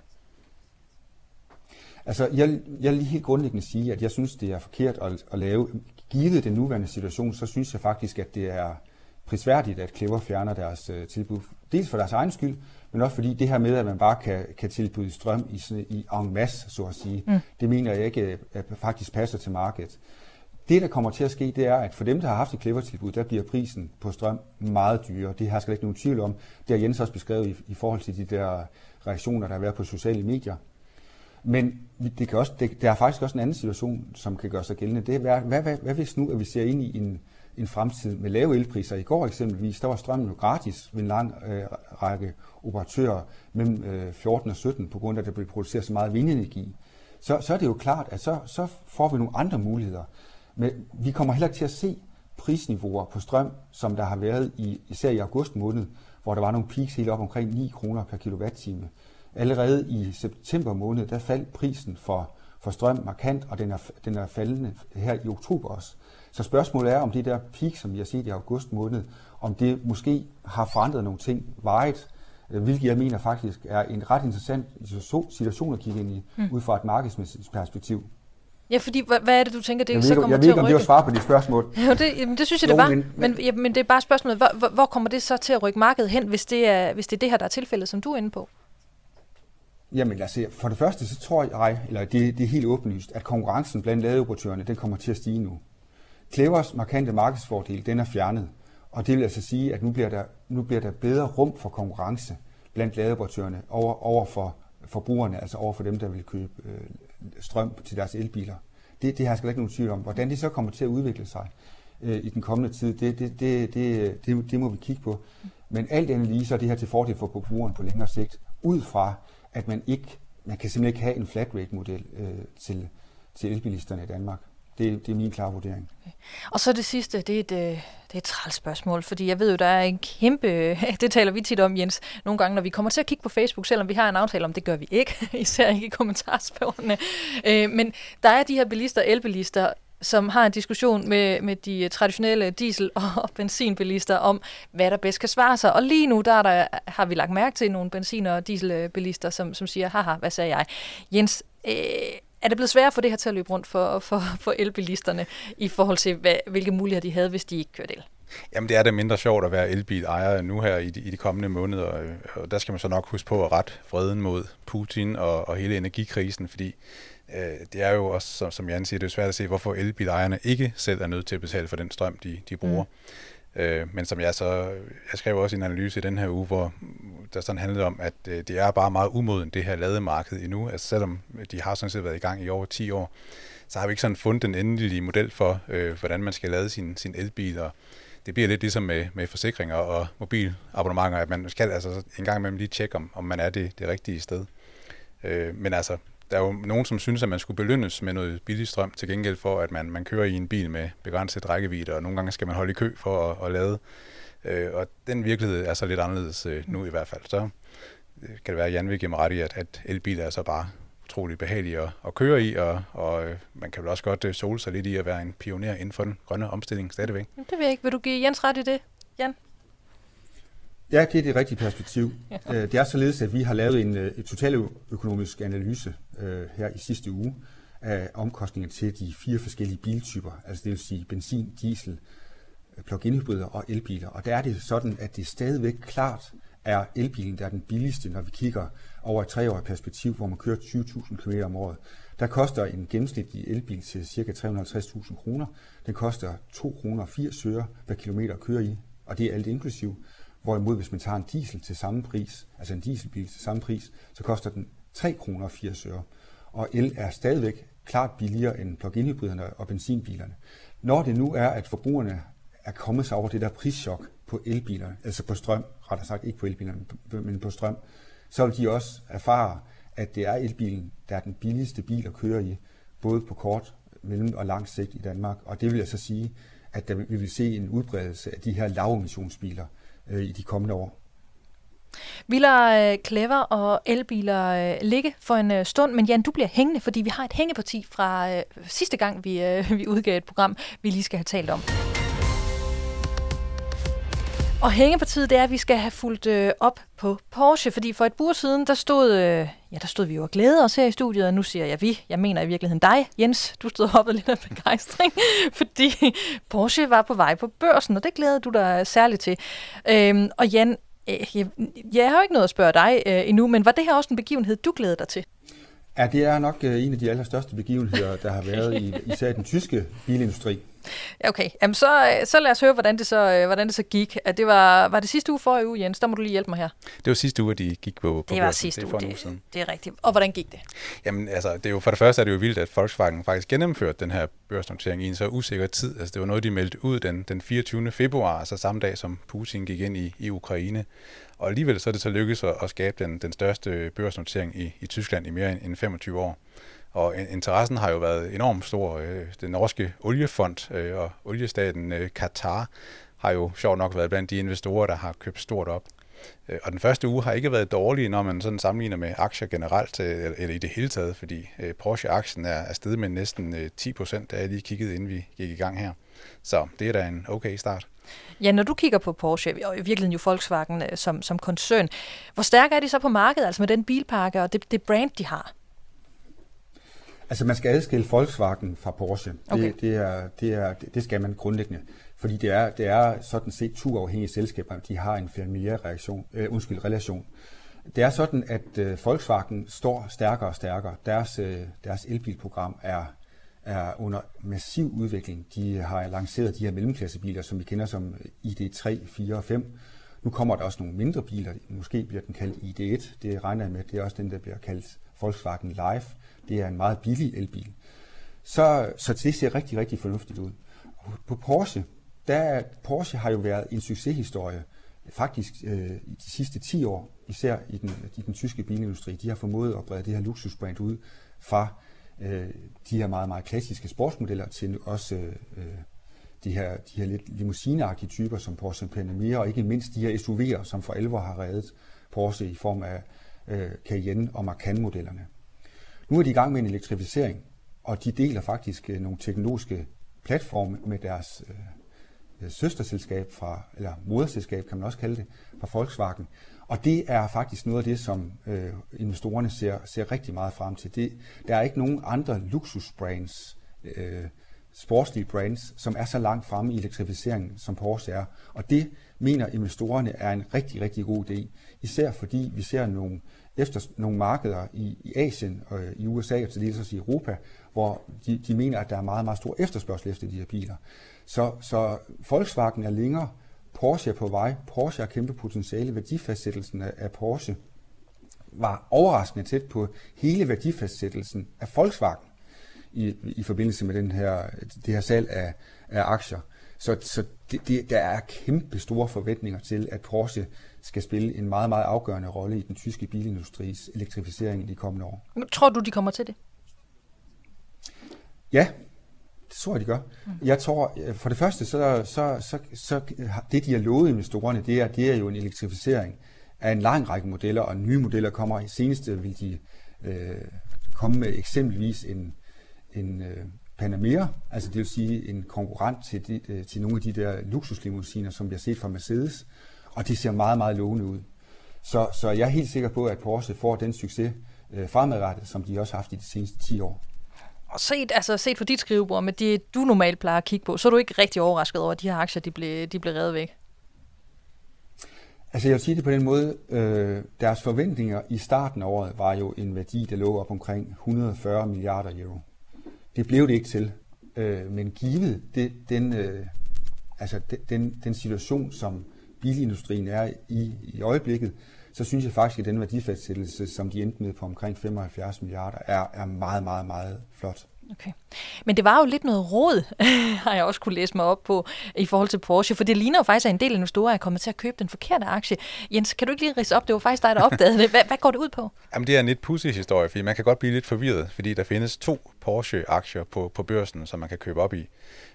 Altså, jeg, jeg vil lige helt grundlæggende sige, at jeg synes, det er forkert at, at lave. Givet den nuværende situation, så synes jeg faktisk, at det er prisværdigt, at Clever fjerner deres uh, tilbud. Dels for deres egen skyld, men også fordi det her med, at man bare kan, kan tilbyde strøm i, sådan, i en masse, så at sige, mm. det mener jeg ikke at faktisk passer til markedet. Det, der kommer til at ske, det er, at for dem, der har haft et Clever-tilbud, der bliver prisen på strøm meget dyrere. Det har jeg ikke nogen tvivl om. Det har Jens også beskrevet i, i forhold til de der reaktioner, der har været på sociale medier. Men det kan også, det, der er faktisk også en anden situation, som kan gøre sig gældende. Det er, hvad, hvad, hvad, hvad hvis nu, at vi ser ind i en, en fremtid med lave elpriser? I går eksempelvis, der var strømmen jo gratis ved en lang øh, række operatører mellem øh, 14 og 17, på grund af, at der blev produceret så meget vindenergi. Så, så er det jo klart, at så, så får vi nogle andre muligheder. Men vi kommer heller ikke til at se prisniveauer på strøm, som der har været i, især i august måned, hvor der var nogle peaks helt op omkring 9 kroner per kilowatt-time. Allerede i september måned, der faldt prisen for, for strøm markant, og den er, den er faldende her i oktober også. Så spørgsmålet er, om det der peak, som vi har set i august måned, om det måske har forandret nogle ting vejet, øh, hvilket jeg mener faktisk er en ret interessant situation at kigge ind i, mm. ud fra et markedsmæssigt perspektiv. Ja, fordi hvad, hvad er det, du tænker, det jeg så kommer jeg til at rykke? Jeg ved ikke, om det var svar på de spørgsmål. jo, det, jamen, det synes jeg, jo, det var. Men, men, ja, men det er bare spørgsmålet, hvor, hvor, hvor kommer det så til at rykke markedet hen, hvis det er, hvis det, er det her, der er tilfældet, som du er inde på? Jamen lad os se. For det første, så tror jeg, eller det, det er helt åbenlyst, at konkurrencen blandt ladeoperatørerne, den kommer til at stige nu. Clevers markante markedsfordel, den er fjernet. Og det vil altså sige, at nu bliver der, nu bliver der bedre rum for konkurrence blandt ladeoperatørerne over, over for forbrugerne, altså over for dem, der vil købe øh, strøm til deres elbiler. Det, det har jeg slet ikke nogen tvivl om. Hvordan det så kommer til at udvikle sig øh, i den kommende tid, det, det, det, det, det, det må vi kigge på. Men alt andet lige, så er det her til fordel for forbrugeren på længere sigt, ud fra, at man ikke, man kan simpelthen ikke have en flat rate model øh, til, til elbilisterne i Danmark. Det, det er min klare vurdering. Okay. Og så det sidste, det er et, øh, det er et træls spørgsmål, fordi jeg ved jo, der er en kæmpe, det taler vi tit om, Jens, nogle gange, når vi kommer til at kigge på Facebook, selvom vi har en aftale om, det gør vi ikke, især ikke i kommentarspørgerne. Øh, men der er de her bilister, elbilister, som har en diskussion med, med de traditionelle diesel- og benzinbilister om, hvad der bedst kan svare sig. Og lige nu der, der har vi lagt mærke til nogle benzin- og dieselbilister, som, som siger, haha, hvad sagde jeg? Jens, øh, er det blevet sværere for det her til at løbe rundt for, for, for elbilisterne i forhold til, hvad, hvilke muligheder de havde, hvis de ikke kørte el? Jamen det er det mindre sjovt at være elbilejer nu her i de, i de kommende måneder, og der skal man så nok huske på at ret freden mod Putin og, og hele energikrisen, fordi det er jo også, som, som Jan siger, det er svært at se, hvorfor elbilejerne ikke selv er nødt til at betale for den strøm, de, de bruger. Mm. Øh, men som jeg så, jeg skrev også en analyse i den her uge, hvor der sådan handlede om, at øh, det er bare meget umoden, det her lademarked endnu. Altså selvom de har sådan set været i gang i over 10 år, så har vi ikke sådan fundet den endelige model for, øh, hvordan man skal lade sin, sin elbil. Og det bliver lidt ligesom med, med forsikringer og mobilabonnementer, at man skal altså en gang imellem lige tjekke, om, om man er det, det rigtige sted. Øh, men altså, der er jo nogen, som synes, at man skulle belønnes med noget billig strøm til gengæld for, at man, man kører i en bil med begrænset rækkevidde, og nogle gange skal man holde i kø for at, at lade. Øh, og den virkelighed er så lidt anderledes øh, nu i hvert fald. Så øh, kan det være, at Jan vil give mig ret i, at, at elbiler er så bare utrolig behagelige at, at køre i, og, og øh, man kan vel også godt øh, sole sig lidt i at være en pioner inden for den grønne omstilling stadigvæk. Det vil jeg ikke. Vil du give Jens ret i det, Jan? Ja, det er det rigtige perspektiv. Ja. Øh, det er således, at vi har lavet en et totaløkonomisk analyse øh, her i sidste uge af omkostninger til de fire forskellige biltyper, altså det vil sige benzin, diesel, plug-in hybrider og elbiler. Og der er det sådan, at det stadigvæk klart er elbilen, der er den billigste, når vi kigger over et treårigt perspektiv, hvor man kører 20.000 km om året. Der koster en gennemsnitlig elbil til ca. 350.000 kroner. Den koster 2 kroner 80 øre per kilometer at køre i, og det er alt inklusiv. Hvorimod hvis man tager en diesel til samme pris, altså en dieselbil til samme pris, så koster den 3 kroner 80 øre. Og el er stadigvæk klart billigere end plug-in hybriderne og benzinbilerne. Når det nu er, at forbrugerne er kommet sig over det der prischok på elbilerne, altså på strøm, rettere sagt ikke på elbilerne, men på strøm, så vil de også erfare, at det er elbilen, der er den billigste bil at køre i, både på kort, mellem og lang sigt i Danmark. Og det vil jeg så sige, at der, vi vil se en udbredelse af de her lavemissionsbiler øh, i de kommende år. Vi lader øh, Clever og elbiler øh, ligge for en øh, stund, men Jan, du bliver hængende, fordi vi har et hængeparti fra sidste gang, vi, vi udgav et program, vi lige skal have talt om. Og hængepartiet, det er, at vi skal have fulgt øh, op på Porsche, fordi for et bur siden, der stod, øh, ja, der stod vi jo og glæde os her i studiet, og nu siger jeg vi, jeg mener i virkeligheden dig, Jens, du stod hoppet lidt af begejstring, fordi Porsche var på vej på børsen, og det glædede du dig særligt til. Øhm, og Jan, øh, jeg, jeg har jo ikke noget at spørge dig øh, endnu, men var det her også en begivenhed, du glædede dig til? Ja, det er nok øh, en af de allerstørste begivenheder, der har været i især den tyske bilindustri. Okay, Jamen, så, så lad os høre, hvordan det så, øh, hvordan det så gik. At det var, var det sidste uge for i uge, Jens? Der må du lige hjælpe mig her. Det var sidste uge, at de gik på, på Det var børsen. sidste uge, det, uge det er rigtigt. Og hvordan gik det? Jamen, altså, det er jo, for det første er det jo vildt, at Volkswagen faktisk gennemførte den her børsnotering i en så usikker tid. Altså, det var noget, de meldte ud den, den 24. februar, altså samme dag, som Putin gik ind i, i Ukraine. Og alligevel så er det så lykkedes at, at skabe den, den største børsnotering i, i Tyskland i mere end 25 år. Og interessen har jo været enormt stor. Øh, den norske oliefond øh, og oliestaten øh, Qatar har jo sjovt nok været blandt de investorer, der har købt stort op. Og den første uge har ikke været dårlig, når man sådan sammenligner med aktier generelt, eller i det hele taget, fordi Porsche-aktien er steget med næsten 10 procent, da jeg lige kiggede, inden vi gik i gang her. Så det er da en okay start. Ja, når du kigger på Porsche, og i virkeligheden jo Volkswagen som, som koncern, hvor stærke er de så på markedet, altså med den bilpakke og det, det brand, de har? Altså man skal adskille Volkswagen fra Porsche. Okay. Det, det, er, det, er, det skal man grundlæggende. Fordi det er, det er sådan set to afhængige selskaber, de har en familiær reaktion, øh, undskyld, relation. Det er sådan, at øh, Volkswagen står stærkere og stærkere. Deres, øh, deres elbilprogram er, er under massiv udvikling. De har lanceret de her mellemklassebiler, som vi kender som ID3, 4 og 5. Nu kommer der også nogle mindre biler. Måske bliver den kaldt ID1. Det regner jeg med. Det er også den, der bliver kaldt Volkswagen Live. Det er en meget billig elbil. Så, så det ser rigtig, rigtig fornuftigt ud. På Porsche, der, Porsche har jo været en succeshistorie faktisk øh, i de sidste 10 år, især i den, i den tyske bilindustri. De har formået at brede det her luksusbrand ud fra øh, de her meget, meget klassiske sportsmodeller til også øh, øh de, her, de her lidt limousineagtige typer som Porsche Panamera, og ikke mindst de her SUV'er, som for alvor har reddet Porsche i form af øh, Cayenne og Macan-modellerne. Nu er de i gang med en elektrificering, og de deler faktisk øh, nogle teknologiske platforme med deres øh, øh, søsterselskab fra, eller moderselskab kan man også kalde det, fra Volkswagen. Og det er faktisk noget af det, som øh, investorerne ser, ser rigtig meget frem til. Det, der er ikke nogen andre luksusbrands, øh, sportslige brands, som er så langt fremme i elektrificeringen, som Porsche er. Og det mener investorerne er en rigtig, rigtig god idé. Især fordi vi ser nogle efter nogle markeder i, i Asien og i USA og til dels også i Europa, hvor de, de mener, at der er meget, meget stor efterspørgsel efter de her biler. Så, så Volkswagen er længere, Porsche er på vej, Porsche har kæmpe potentiale, værdifastsættelsen af, af Porsche var overraskende tæt på hele værdifastsættelsen af Volkswagen i, i forbindelse med den her, det her salg af, af aktier. Så, så det, det, der er kæmpe store forventninger til, at Porsche skal spille en meget, meget afgørende rolle i den tyske bilindustris elektrificering i de kommende år. Tror du, de kommer til det? Ja, det tror jeg, de gør. Mm. Jeg tror, for det første, så, så, så, så det, de har lovet investorerne, det er, det er jo en elektrificering af en lang række modeller, og nye modeller kommer. I seneste vil de øh, komme med eksempelvis en, en øh, Panamera, altså det vil sige en konkurrent til, de, øh, til nogle af de der luksuslimousiner, som vi har set fra Mercedes, og det ser meget, meget lovende ud. Så, så jeg er helt sikker på, at Porsche får den succes øh, fremadrettet, som de også har haft i de seneste 10 år. Og set, altså set for dit skrivebord med det, du normalt plejer at kigge på, så er du ikke rigtig overrasket over, at de her aktier de blev, de blev reddet væk? Altså jeg vil sige det på den måde, øh, deres forventninger i starten af året var jo en værdi, der lå op omkring 140 milliarder euro. Det blev det ikke til, øh, men givet det, den, øh, altså den, den situation, som bilindustrien er i i øjeblikket, så synes jeg faktisk, at den værdifastsættelse, som de endte med på omkring 75 milliarder, er, er meget, meget, meget flot. Okay. Men det var jo lidt noget råd, har jeg også kunne læse mig op på, i forhold til Porsche, for det ligner jo faktisk, at en del investorer er kommet til at købe den forkerte aktie. Jens, kan du ikke lige rise op? Det var faktisk dig, der opdagede det. Hvad, hvad går det ud på? Jamen, det er en lidt pussy historie, fordi man kan godt blive lidt forvirret, fordi der findes to Porsche-aktier på, på børsen, som man kan købe op i.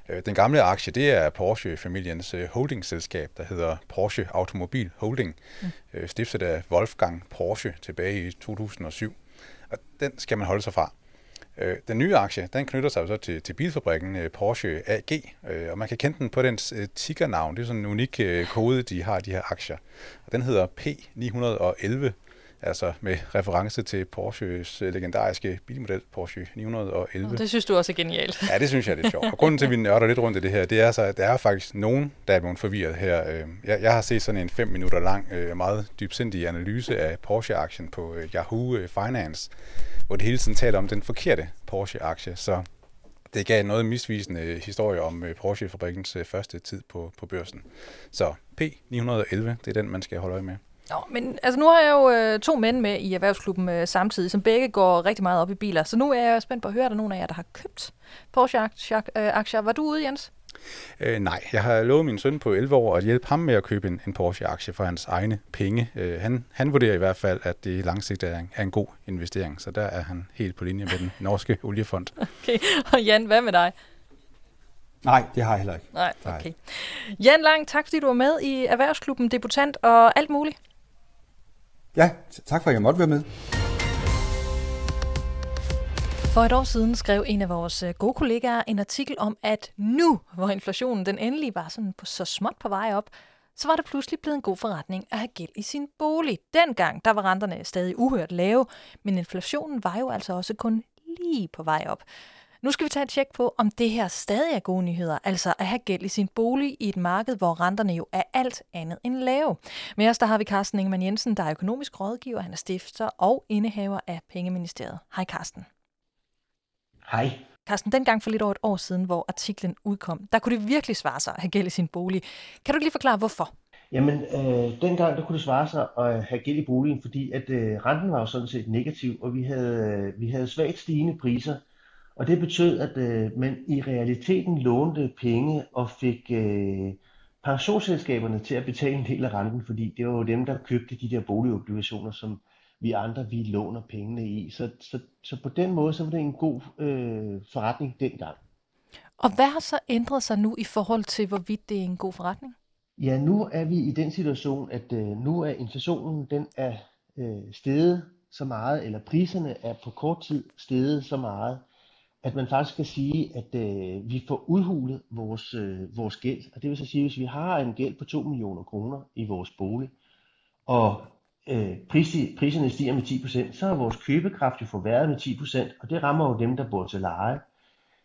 Øh, den gamle aktie, det er Porsche-familiens øh, holdingselskab, der hedder Porsche Automobil Holding, mm. Øh, stiftet af Wolfgang Porsche tilbage i 2007. Og den skal man holde sig fra. Øh, den nye aktie, den knytter sig så til, til bilfabrikken øh, Porsche AG, øh, og man kan kende den på dens tickernavn. Det er sådan en unik kode, de har, de her aktier. Og den hedder P911 altså med reference til Porsches øh, legendariske bilmodel Porsche 911. Og det synes du også er genialt. Ja, det synes jeg er lidt sjovt. Og grunden til, at vi nørder lidt rundt i det her, det er så, at der er faktisk nogen, der er blevet forvirret her. Øh, jeg, jeg har set sådan en fem minutter lang, øh, meget dybsindig analyse af Porsche-aktien på Yahoo Finance, hvor det hele tiden taler om den forkerte Porsche-aktie. Så det gav noget misvisende historie om Porsche-fabrikkens første tid på, på børsen. Så P911, det er den, man skal holde øje med. Nå, men altså nu har jeg jo øh, to mænd med i Erhvervsklubben øh, samtidig, som begge går rigtig meget op i biler. Så nu er jeg spændt på at høre, er der nogen af jer, der har købt Porsche-aktier. Øh, Var du ude, Jens? Øh, nej, jeg har lovet min søn på 11 år at hjælpe ham med at købe en, en Porsche-aktie for hans egne penge. Øh, han, han vurderer i hvert fald, at det langsigtet er en, er en god investering, så der er han helt på linje med den norske oliefond. Okay, og Jan, hvad med dig? Nej, det har jeg heller ikke. Nej, okay. Jan Lang, tak fordi du var med i Erhvervsklubben, debutant og alt muligt. Ja, tak for at jeg måtte være med. For et år siden skrev en af vores øh, gode kollegaer en artikel om, at nu, hvor inflationen den endelig var sådan på så småt på vej op, så var det pludselig blevet en god forretning at have gæld i sin bolig. Dengang, der var renterne stadig uhørt lave, men inflationen var jo altså også kun lige på vej op. Nu skal vi tage et tjek på, om det her stadig er gode nyheder, altså at have gæld i sin bolig i et marked, hvor renterne jo er alt andet end lave. Med os der har vi Carsten Ingemann Jensen, der er økonomisk rådgiver, han er stifter og indehaver af Pengeministeriet. Hej Carsten. Hej. Carsten, dengang for lidt over et år siden, hvor artiklen udkom, der kunne det virkelig svare sig at have gæld i sin bolig. Kan du lige forklare, hvorfor? Jamen, øh, dengang der kunne det svare sig at have gæld i boligen, fordi at øh, renten var jo sådan set negativ, og vi havde, øh, vi havde svagt stigende priser, og det betød, at øh, man i realiteten lånte penge og fik øh, pensionsselskaberne til at betale en del af renten, fordi det var jo dem, der købte de der boligobligationer, som vi andre vi låner pengene i. Så, så, så på den måde så var det en god øh, forretning dengang. Og hvad har så ændret sig nu i forhold til, hvorvidt det er en god forretning? Ja, nu er vi i den situation, at øh, nu er inflationen den er øh, steget så meget, eller priserne er på kort tid steget så meget, at man faktisk kan sige, at øh, vi får udhulet vores, øh, vores gæld. Og det vil så sige, at hvis vi har en gæld på 2 millioner kroner i vores bolig, og øh, pris, priserne stiger med 10%, så er vores købekraft jo forværret med 10%, og det rammer jo dem, der bor til leje.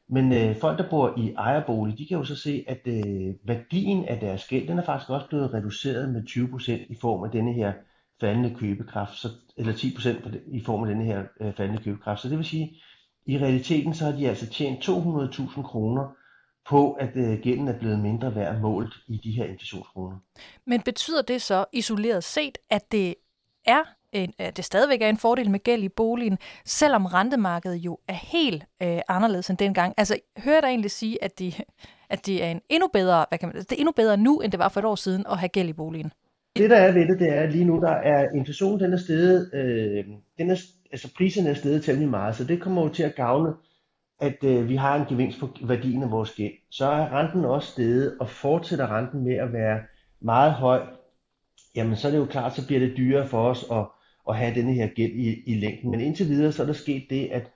Men øh, folk, der bor i ejerbolig, de kan jo så se, at øh, værdien af deres gæld, den er faktisk også blevet reduceret med 20% i form af denne her faldende købekraft, så, eller 10% i form af denne her øh, faldende købekraft. Så det vil sige, i realiteten så har de altså tjent 200.000 kroner på, at øh, gælden er blevet mindre værd målt i de her inflationskroner. Men betyder det så isoleret set, at det er en, at det stadigvæk er en fordel med gæld i boligen, selvom rentemarkedet jo er helt øh, anderledes end dengang? Altså, hører dig egentlig sige, at det, at det er en endnu bedre, hvad kan man, det er endnu bedre nu, end det var for et år siden at have gæld i boligen? Det, der er ved det, det er lige nu, der er inflationen, den er steget, øh, den er altså priserne er steget temmelig meget, så det kommer jo til at gavne, at øh, vi har en gevinst på værdien af vores gæld. Så er renten også steget, og fortsætter renten med at være meget høj, jamen så er det jo klart, så bliver det dyrere for os at, at have denne her gæld i, i længden. Men indtil videre, så er der sket det, at,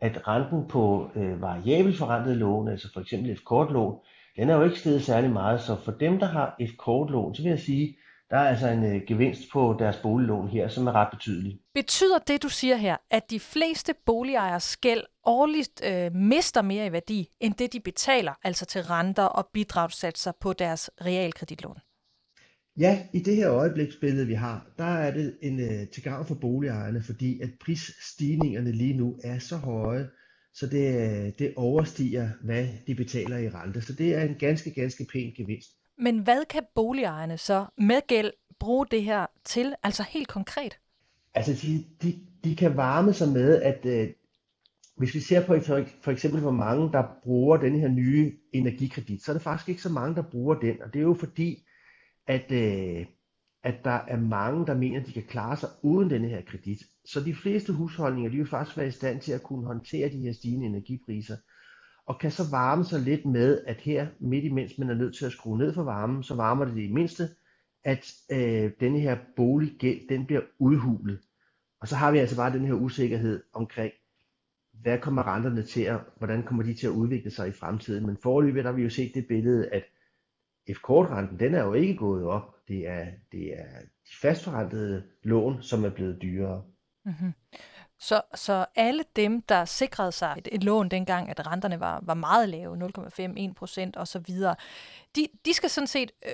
at renten på øh, variabelt forrentede lån, altså for eksempel et kortlån, den er jo ikke steget særlig meget, så for dem, der har et kortlån, så vil jeg sige, der er altså en øh, gevinst på deres boliglån her, som er ret betydelig. Betyder det, du siger her, at de fleste boligejers gæld årligt øh, mister mere i værdi, end det de betaler, altså til renter og bidragssatser på deres realkreditlån? Ja, i det her øjebliksbillede, vi har, der er det en øh, til gavn for boligejerne, fordi at prisstigningerne lige nu er så høje, så det, øh, det overstiger, hvad de betaler i rente. Så det er en ganske, ganske pæn gevinst. Men hvad kan boligejerne så med gæld bruge det her til, altså helt konkret? Altså, de, de, de kan varme sig med, at øh, hvis vi ser på for, for eksempel, hvor mange der bruger den her nye energikredit, så er det faktisk ikke så mange, der bruger den. Og det er jo fordi, at, øh, at der er mange, der mener, at de kan klare sig uden den her kredit. Så de fleste husholdninger, de vil faktisk være i stand til at kunne håndtere de her stigende energipriser, og kan så varme sig lidt med, at her midt imens man er nødt til at skrue ned for varmen, så varmer det det i mindste, at øh, denne her boliggæld, den bliver udhulet. Og så har vi altså bare den her usikkerhed omkring, hvad kommer renterne til at, hvordan kommer de til at udvikle sig i fremtiden. Men foreløbig har vi jo set det billede, at F-kortrenten, den er jo ikke gået op. Det er, det er de fastforrentede lån, som er blevet dyrere. Mm-hmm. Så, så alle dem, der sikrede sig et, et lån dengang, at renterne var, var meget lave, 0,5, 1 procent osv., de, de skal sådan set, øh,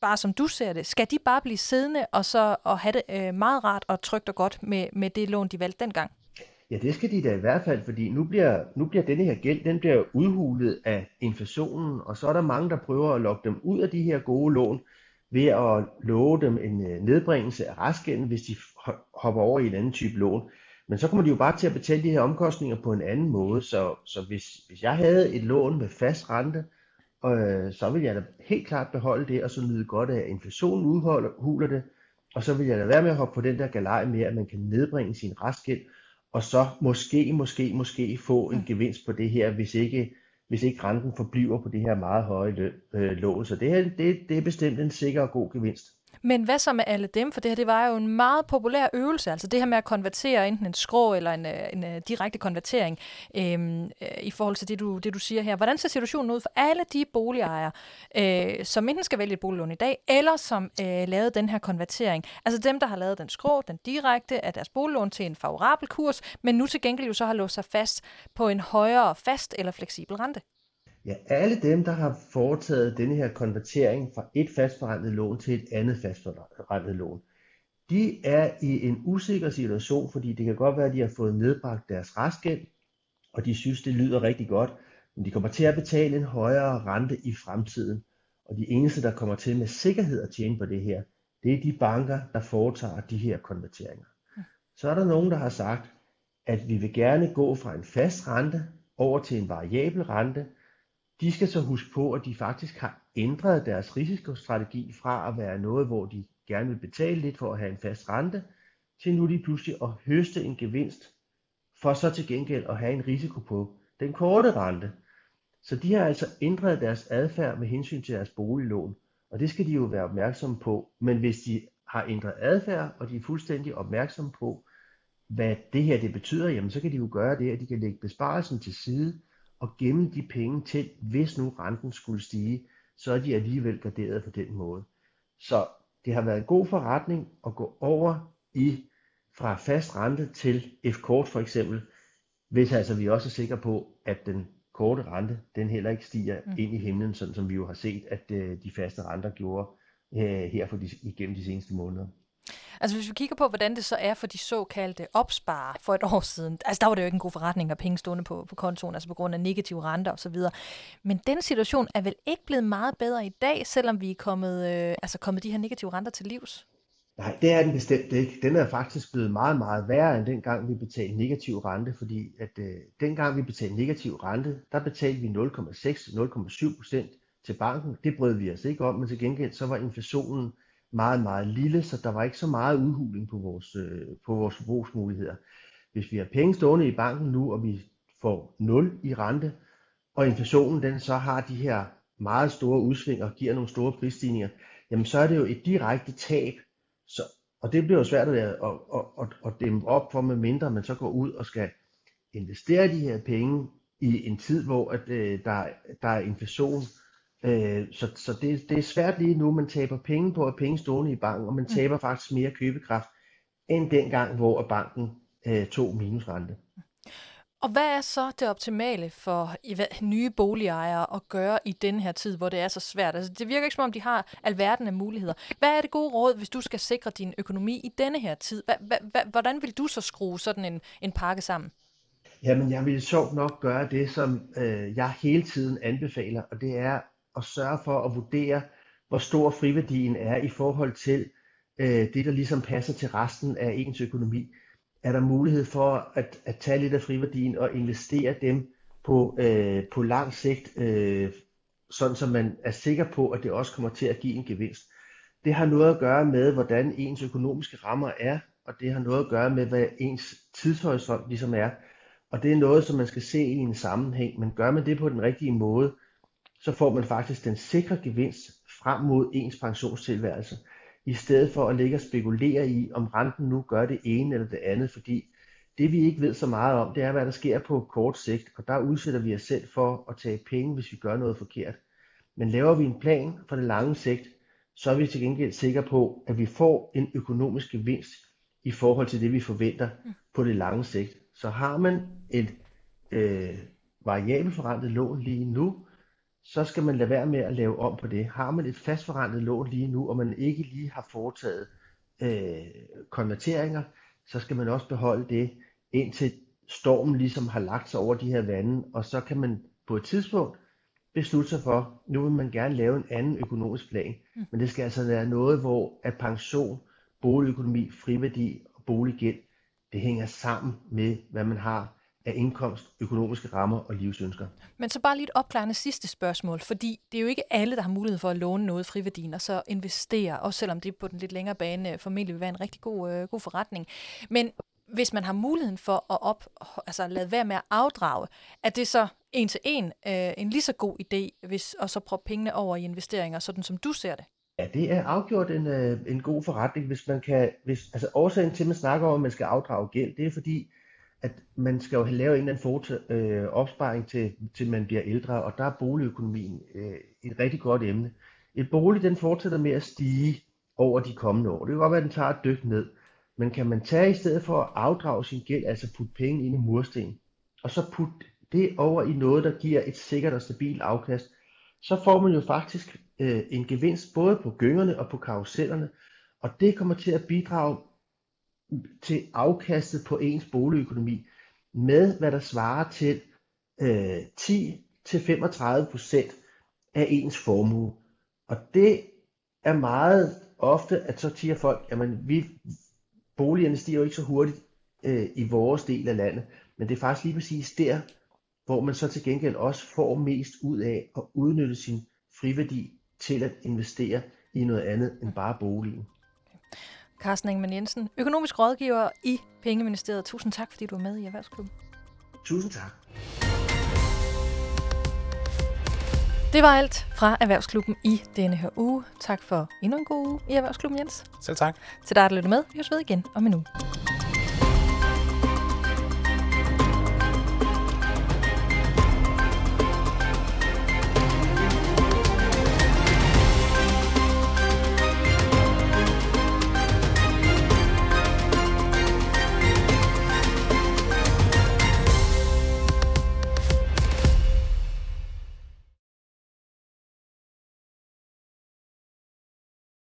bare som du ser det, skal de bare blive siddende og så og have det øh, meget rart og trygt og godt med, med det lån, de valgte dengang? Ja, det skal de da i hvert fald, fordi nu bliver, nu bliver denne her gæld, den bliver udhulet af inflationen, og så er der mange, der prøver at lokke dem ud af de her gode lån ved at love dem en øh, nedbringelse af restgælden, hvis de hopper over i en anden type lån. Men så kommer de jo bare til at betale de her omkostninger på en anden måde, så, så hvis, hvis jeg havde et lån med fast rente, øh, så ville jeg da helt klart beholde det, og så nyde godt af, at inflationen udhuler det, og så vil jeg da være med at hoppe på den der galej med, at man kan nedbringe sin restgæld, og så måske, måske, måske få en mm. gevinst på det her, hvis ikke, hvis ikke renten forbliver på det her meget høje løn, øh, lån. Så det, her, det, det er bestemt en sikker og god gevinst. Men hvad så med alle dem? For det her det var jo en meget populær øvelse, altså det her med at konvertere enten en skrå eller en, øh, en, en direkte konvertering øhm, øh, i forhold til det du, det, du siger her. Hvordan ser situationen ud for alle de boligejere, øh, som enten skal vælge et boliglån i dag, eller som øh, lavede den her konvertering? Altså dem, der har lavet den skrå, den direkte af deres boliglån til en favorabel kurs, men nu til gengæld jo så har låst sig fast på en højere fast eller fleksibel rente. Ja, alle dem, der har foretaget denne her konvertering fra et fastforrentet lån til et andet fastforrentet lån, de er i en usikker situation, fordi det kan godt være, at de har fået nedbragt deres restgæld, og de synes, det lyder rigtig godt, men de kommer til at betale en højere rente i fremtiden. Og de eneste, der kommer til med sikkerhed at tjene på det her, det er de banker, der foretager de her konverteringer. Så er der nogen, der har sagt, at vi vil gerne gå fra en fast rente over til en variabel rente, de skal så huske på, at de faktisk har ændret deres risikostrategi fra at være noget, hvor de gerne vil betale lidt for at have en fast rente, til nu lige pludselig at høste en gevinst, for så til gengæld at have en risiko på den korte rente. Så de har altså ændret deres adfærd med hensyn til deres boliglån, og det skal de jo være opmærksomme på. Men hvis de har ændret adfærd, og de er fuldstændig opmærksomme på, hvad det her det betyder, jamen så kan de jo gøre det, at de kan lægge besparelsen til side, og gemme de penge til, hvis nu renten skulle stige, så er de alligevel garderet på den måde. Så det har været en god forretning at gå over i fra fast rente til F-kort for eksempel, hvis altså vi også er sikre på, at den korte rente, den heller ikke stiger mm. ind i himlen, sådan som vi jo har set, at øh, de faste renter gjorde øh, her for de, igennem de seneste måneder. Altså hvis vi kigger på, hvordan det så er for de såkaldte opsparer for et år siden, altså der var det jo ikke en god forretning at penge stående på, på kontoen, altså på grund af negative renter osv. Men den situation er vel ikke blevet meget bedre i dag, selvom vi er kommet, øh, altså kommet de her negative renter til livs? Nej, det er den bestemt ikke. Den er faktisk blevet meget, meget værre end dengang vi betalte negativ rente, fordi at øh, dengang vi betalte negativ rente, der betalte vi 0,6-0,7 procent til banken. Det brød vi os ikke om, men til gengæld så var inflationen meget, meget lille, så der var ikke så meget udhuling på vores, øh, på vores forbrugsmuligheder. Hvis vi har penge stående i banken nu, og vi får 0 i rente, og inflationen den så har de her meget store udsving og giver nogle store prisstigninger, jamen så er det jo et direkte tab. Så, og det bliver jo svært at, at, at, at, dæmme op for, med mindre man så går ud og skal investere de her penge i en tid, hvor at, øh, der, der er inflation, Øh, så så det, det er svært lige nu. Man taber penge på at penge stående i banken, og man mm. taber faktisk mere købekraft end dengang, hvor banken øh, tog minusrente. Og hvad er så det optimale for nye boligejere at gøre i den her tid, hvor det er så svært? Altså, det virker ikke som om, de har alverden af muligheder. Hvad er det gode råd, hvis du skal sikre din økonomi i denne her tid? Hvordan vil du så skrue sådan en, en pakke sammen? Jamen, jeg vil sjovt nok gøre det, som øh, jeg hele tiden anbefaler, og det er at sørge for at vurdere, hvor stor friværdien er i forhold til øh, det, der ligesom passer til resten af ens økonomi. er der mulighed for at, at tage lidt af friværdien og investere dem på, øh, på lang sigt, øh, sådan så man er sikker på, at det også kommer til at give en gevinst. Det har noget at gøre med, hvordan ens økonomiske rammer er, og det har noget at gøre med, hvad ens tidshorisont ligesom er. Og det er noget, som man skal se i en sammenhæng, men gør man det på den rigtige måde, så får man faktisk den sikre gevinst frem mod ens pensionstilværelse, i stedet for at ligge og spekulere i, om renten nu gør det ene eller det andet, fordi det vi ikke ved så meget om, det er, hvad der sker på kort sigt, og der udsætter vi os selv for at tage penge, hvis vi gør noget forkert. Men laver vi en plan for det lange sigt, så er vi til gengæld sikre på, at vi får en økonomisk gevinst i forhold til det, vi forventer på det lange sigt. Så har man et øh, variabelforrentet lån lige nu, så skal man lade være med at lave om på det. Har man et fastforrentet lån lige nu, og man ikke lige har foretaget øh, konverteringer, så skal man også beholde det, indtil stormen ligesom har lagt sig over de her vande, og så kan man på et tidspunkt beslutte sig for, nu vil man gerne lave en anden økonomisk plan, mm. men det skal altså være noget, hvor at pension, boligøkonomi, friværdi og boliggæld, det hænger sammen med, hvad man har af indkomst, økonomiske rammer og livsønsker. Men så bare lige et opklarende sidste spørgsmål, fordi det er jo ikke alle, der har mulighed for at låne noget friværdien og så investere, også selvom det på den lidt længere bane formentlig vil være en rigtig god, øh, god forretning. Men hvis man har muligheden for at op, altså lade være med at afdrage, er det så en til en øh, en lige så god idé, hvis, og så prøve pengene over i investeringer, sådan som du ser det? Ja, det er afgjort en, øh, en god forretning, hvis man kan, hvis, altså årsagen til, at man snakker om, at man skal afdrage gæld, det er fordi, at man skal jo lave en eller anden fortal, øh, opsparing til, til man bliver ældre, og der er boligøkonomien øh, et rigtig godt emne. Et bolig, den fortsætter med at stige over de kommende år. Det kan godt være, at den tager et dyk ned. Men kan man tage i stedet for at afdrage sin gæld, altså putte penge ind i mursten, og så putte det over i noget, der giver et sikkert og stabilt afkast, så får man jo faktisk øh, en gevinst både på gyngerne og på karusellerne, og det kommer til at bidrage til afkastet på ens boligøkonomi med, hvad der svarer til øh, 10-35% af ens formue. Og det er meget ofte, at så siger folk, jamen vi, boligerne stiger jo ikke så hurtigt øh, i vores del af landet, men det er faktisk lige præcis der, hvor man så til gengæld også får mest ud af at udnytte sin friværdi til at investere i noget andet end bare boligen. Carsten Ingemann Jensen, økonomisk rådgiver i Pengeministeriet. Tusind tak, fordi du er med i Erhvervsklubben. Tusind tak. Det var alt fra Erhvervsklubben i denne her uge. Tak for endnu en god uge i Erhvervsklubben, Jens. Selv tak. Til dig, der lytter med. Vi høres ved igen om en uge.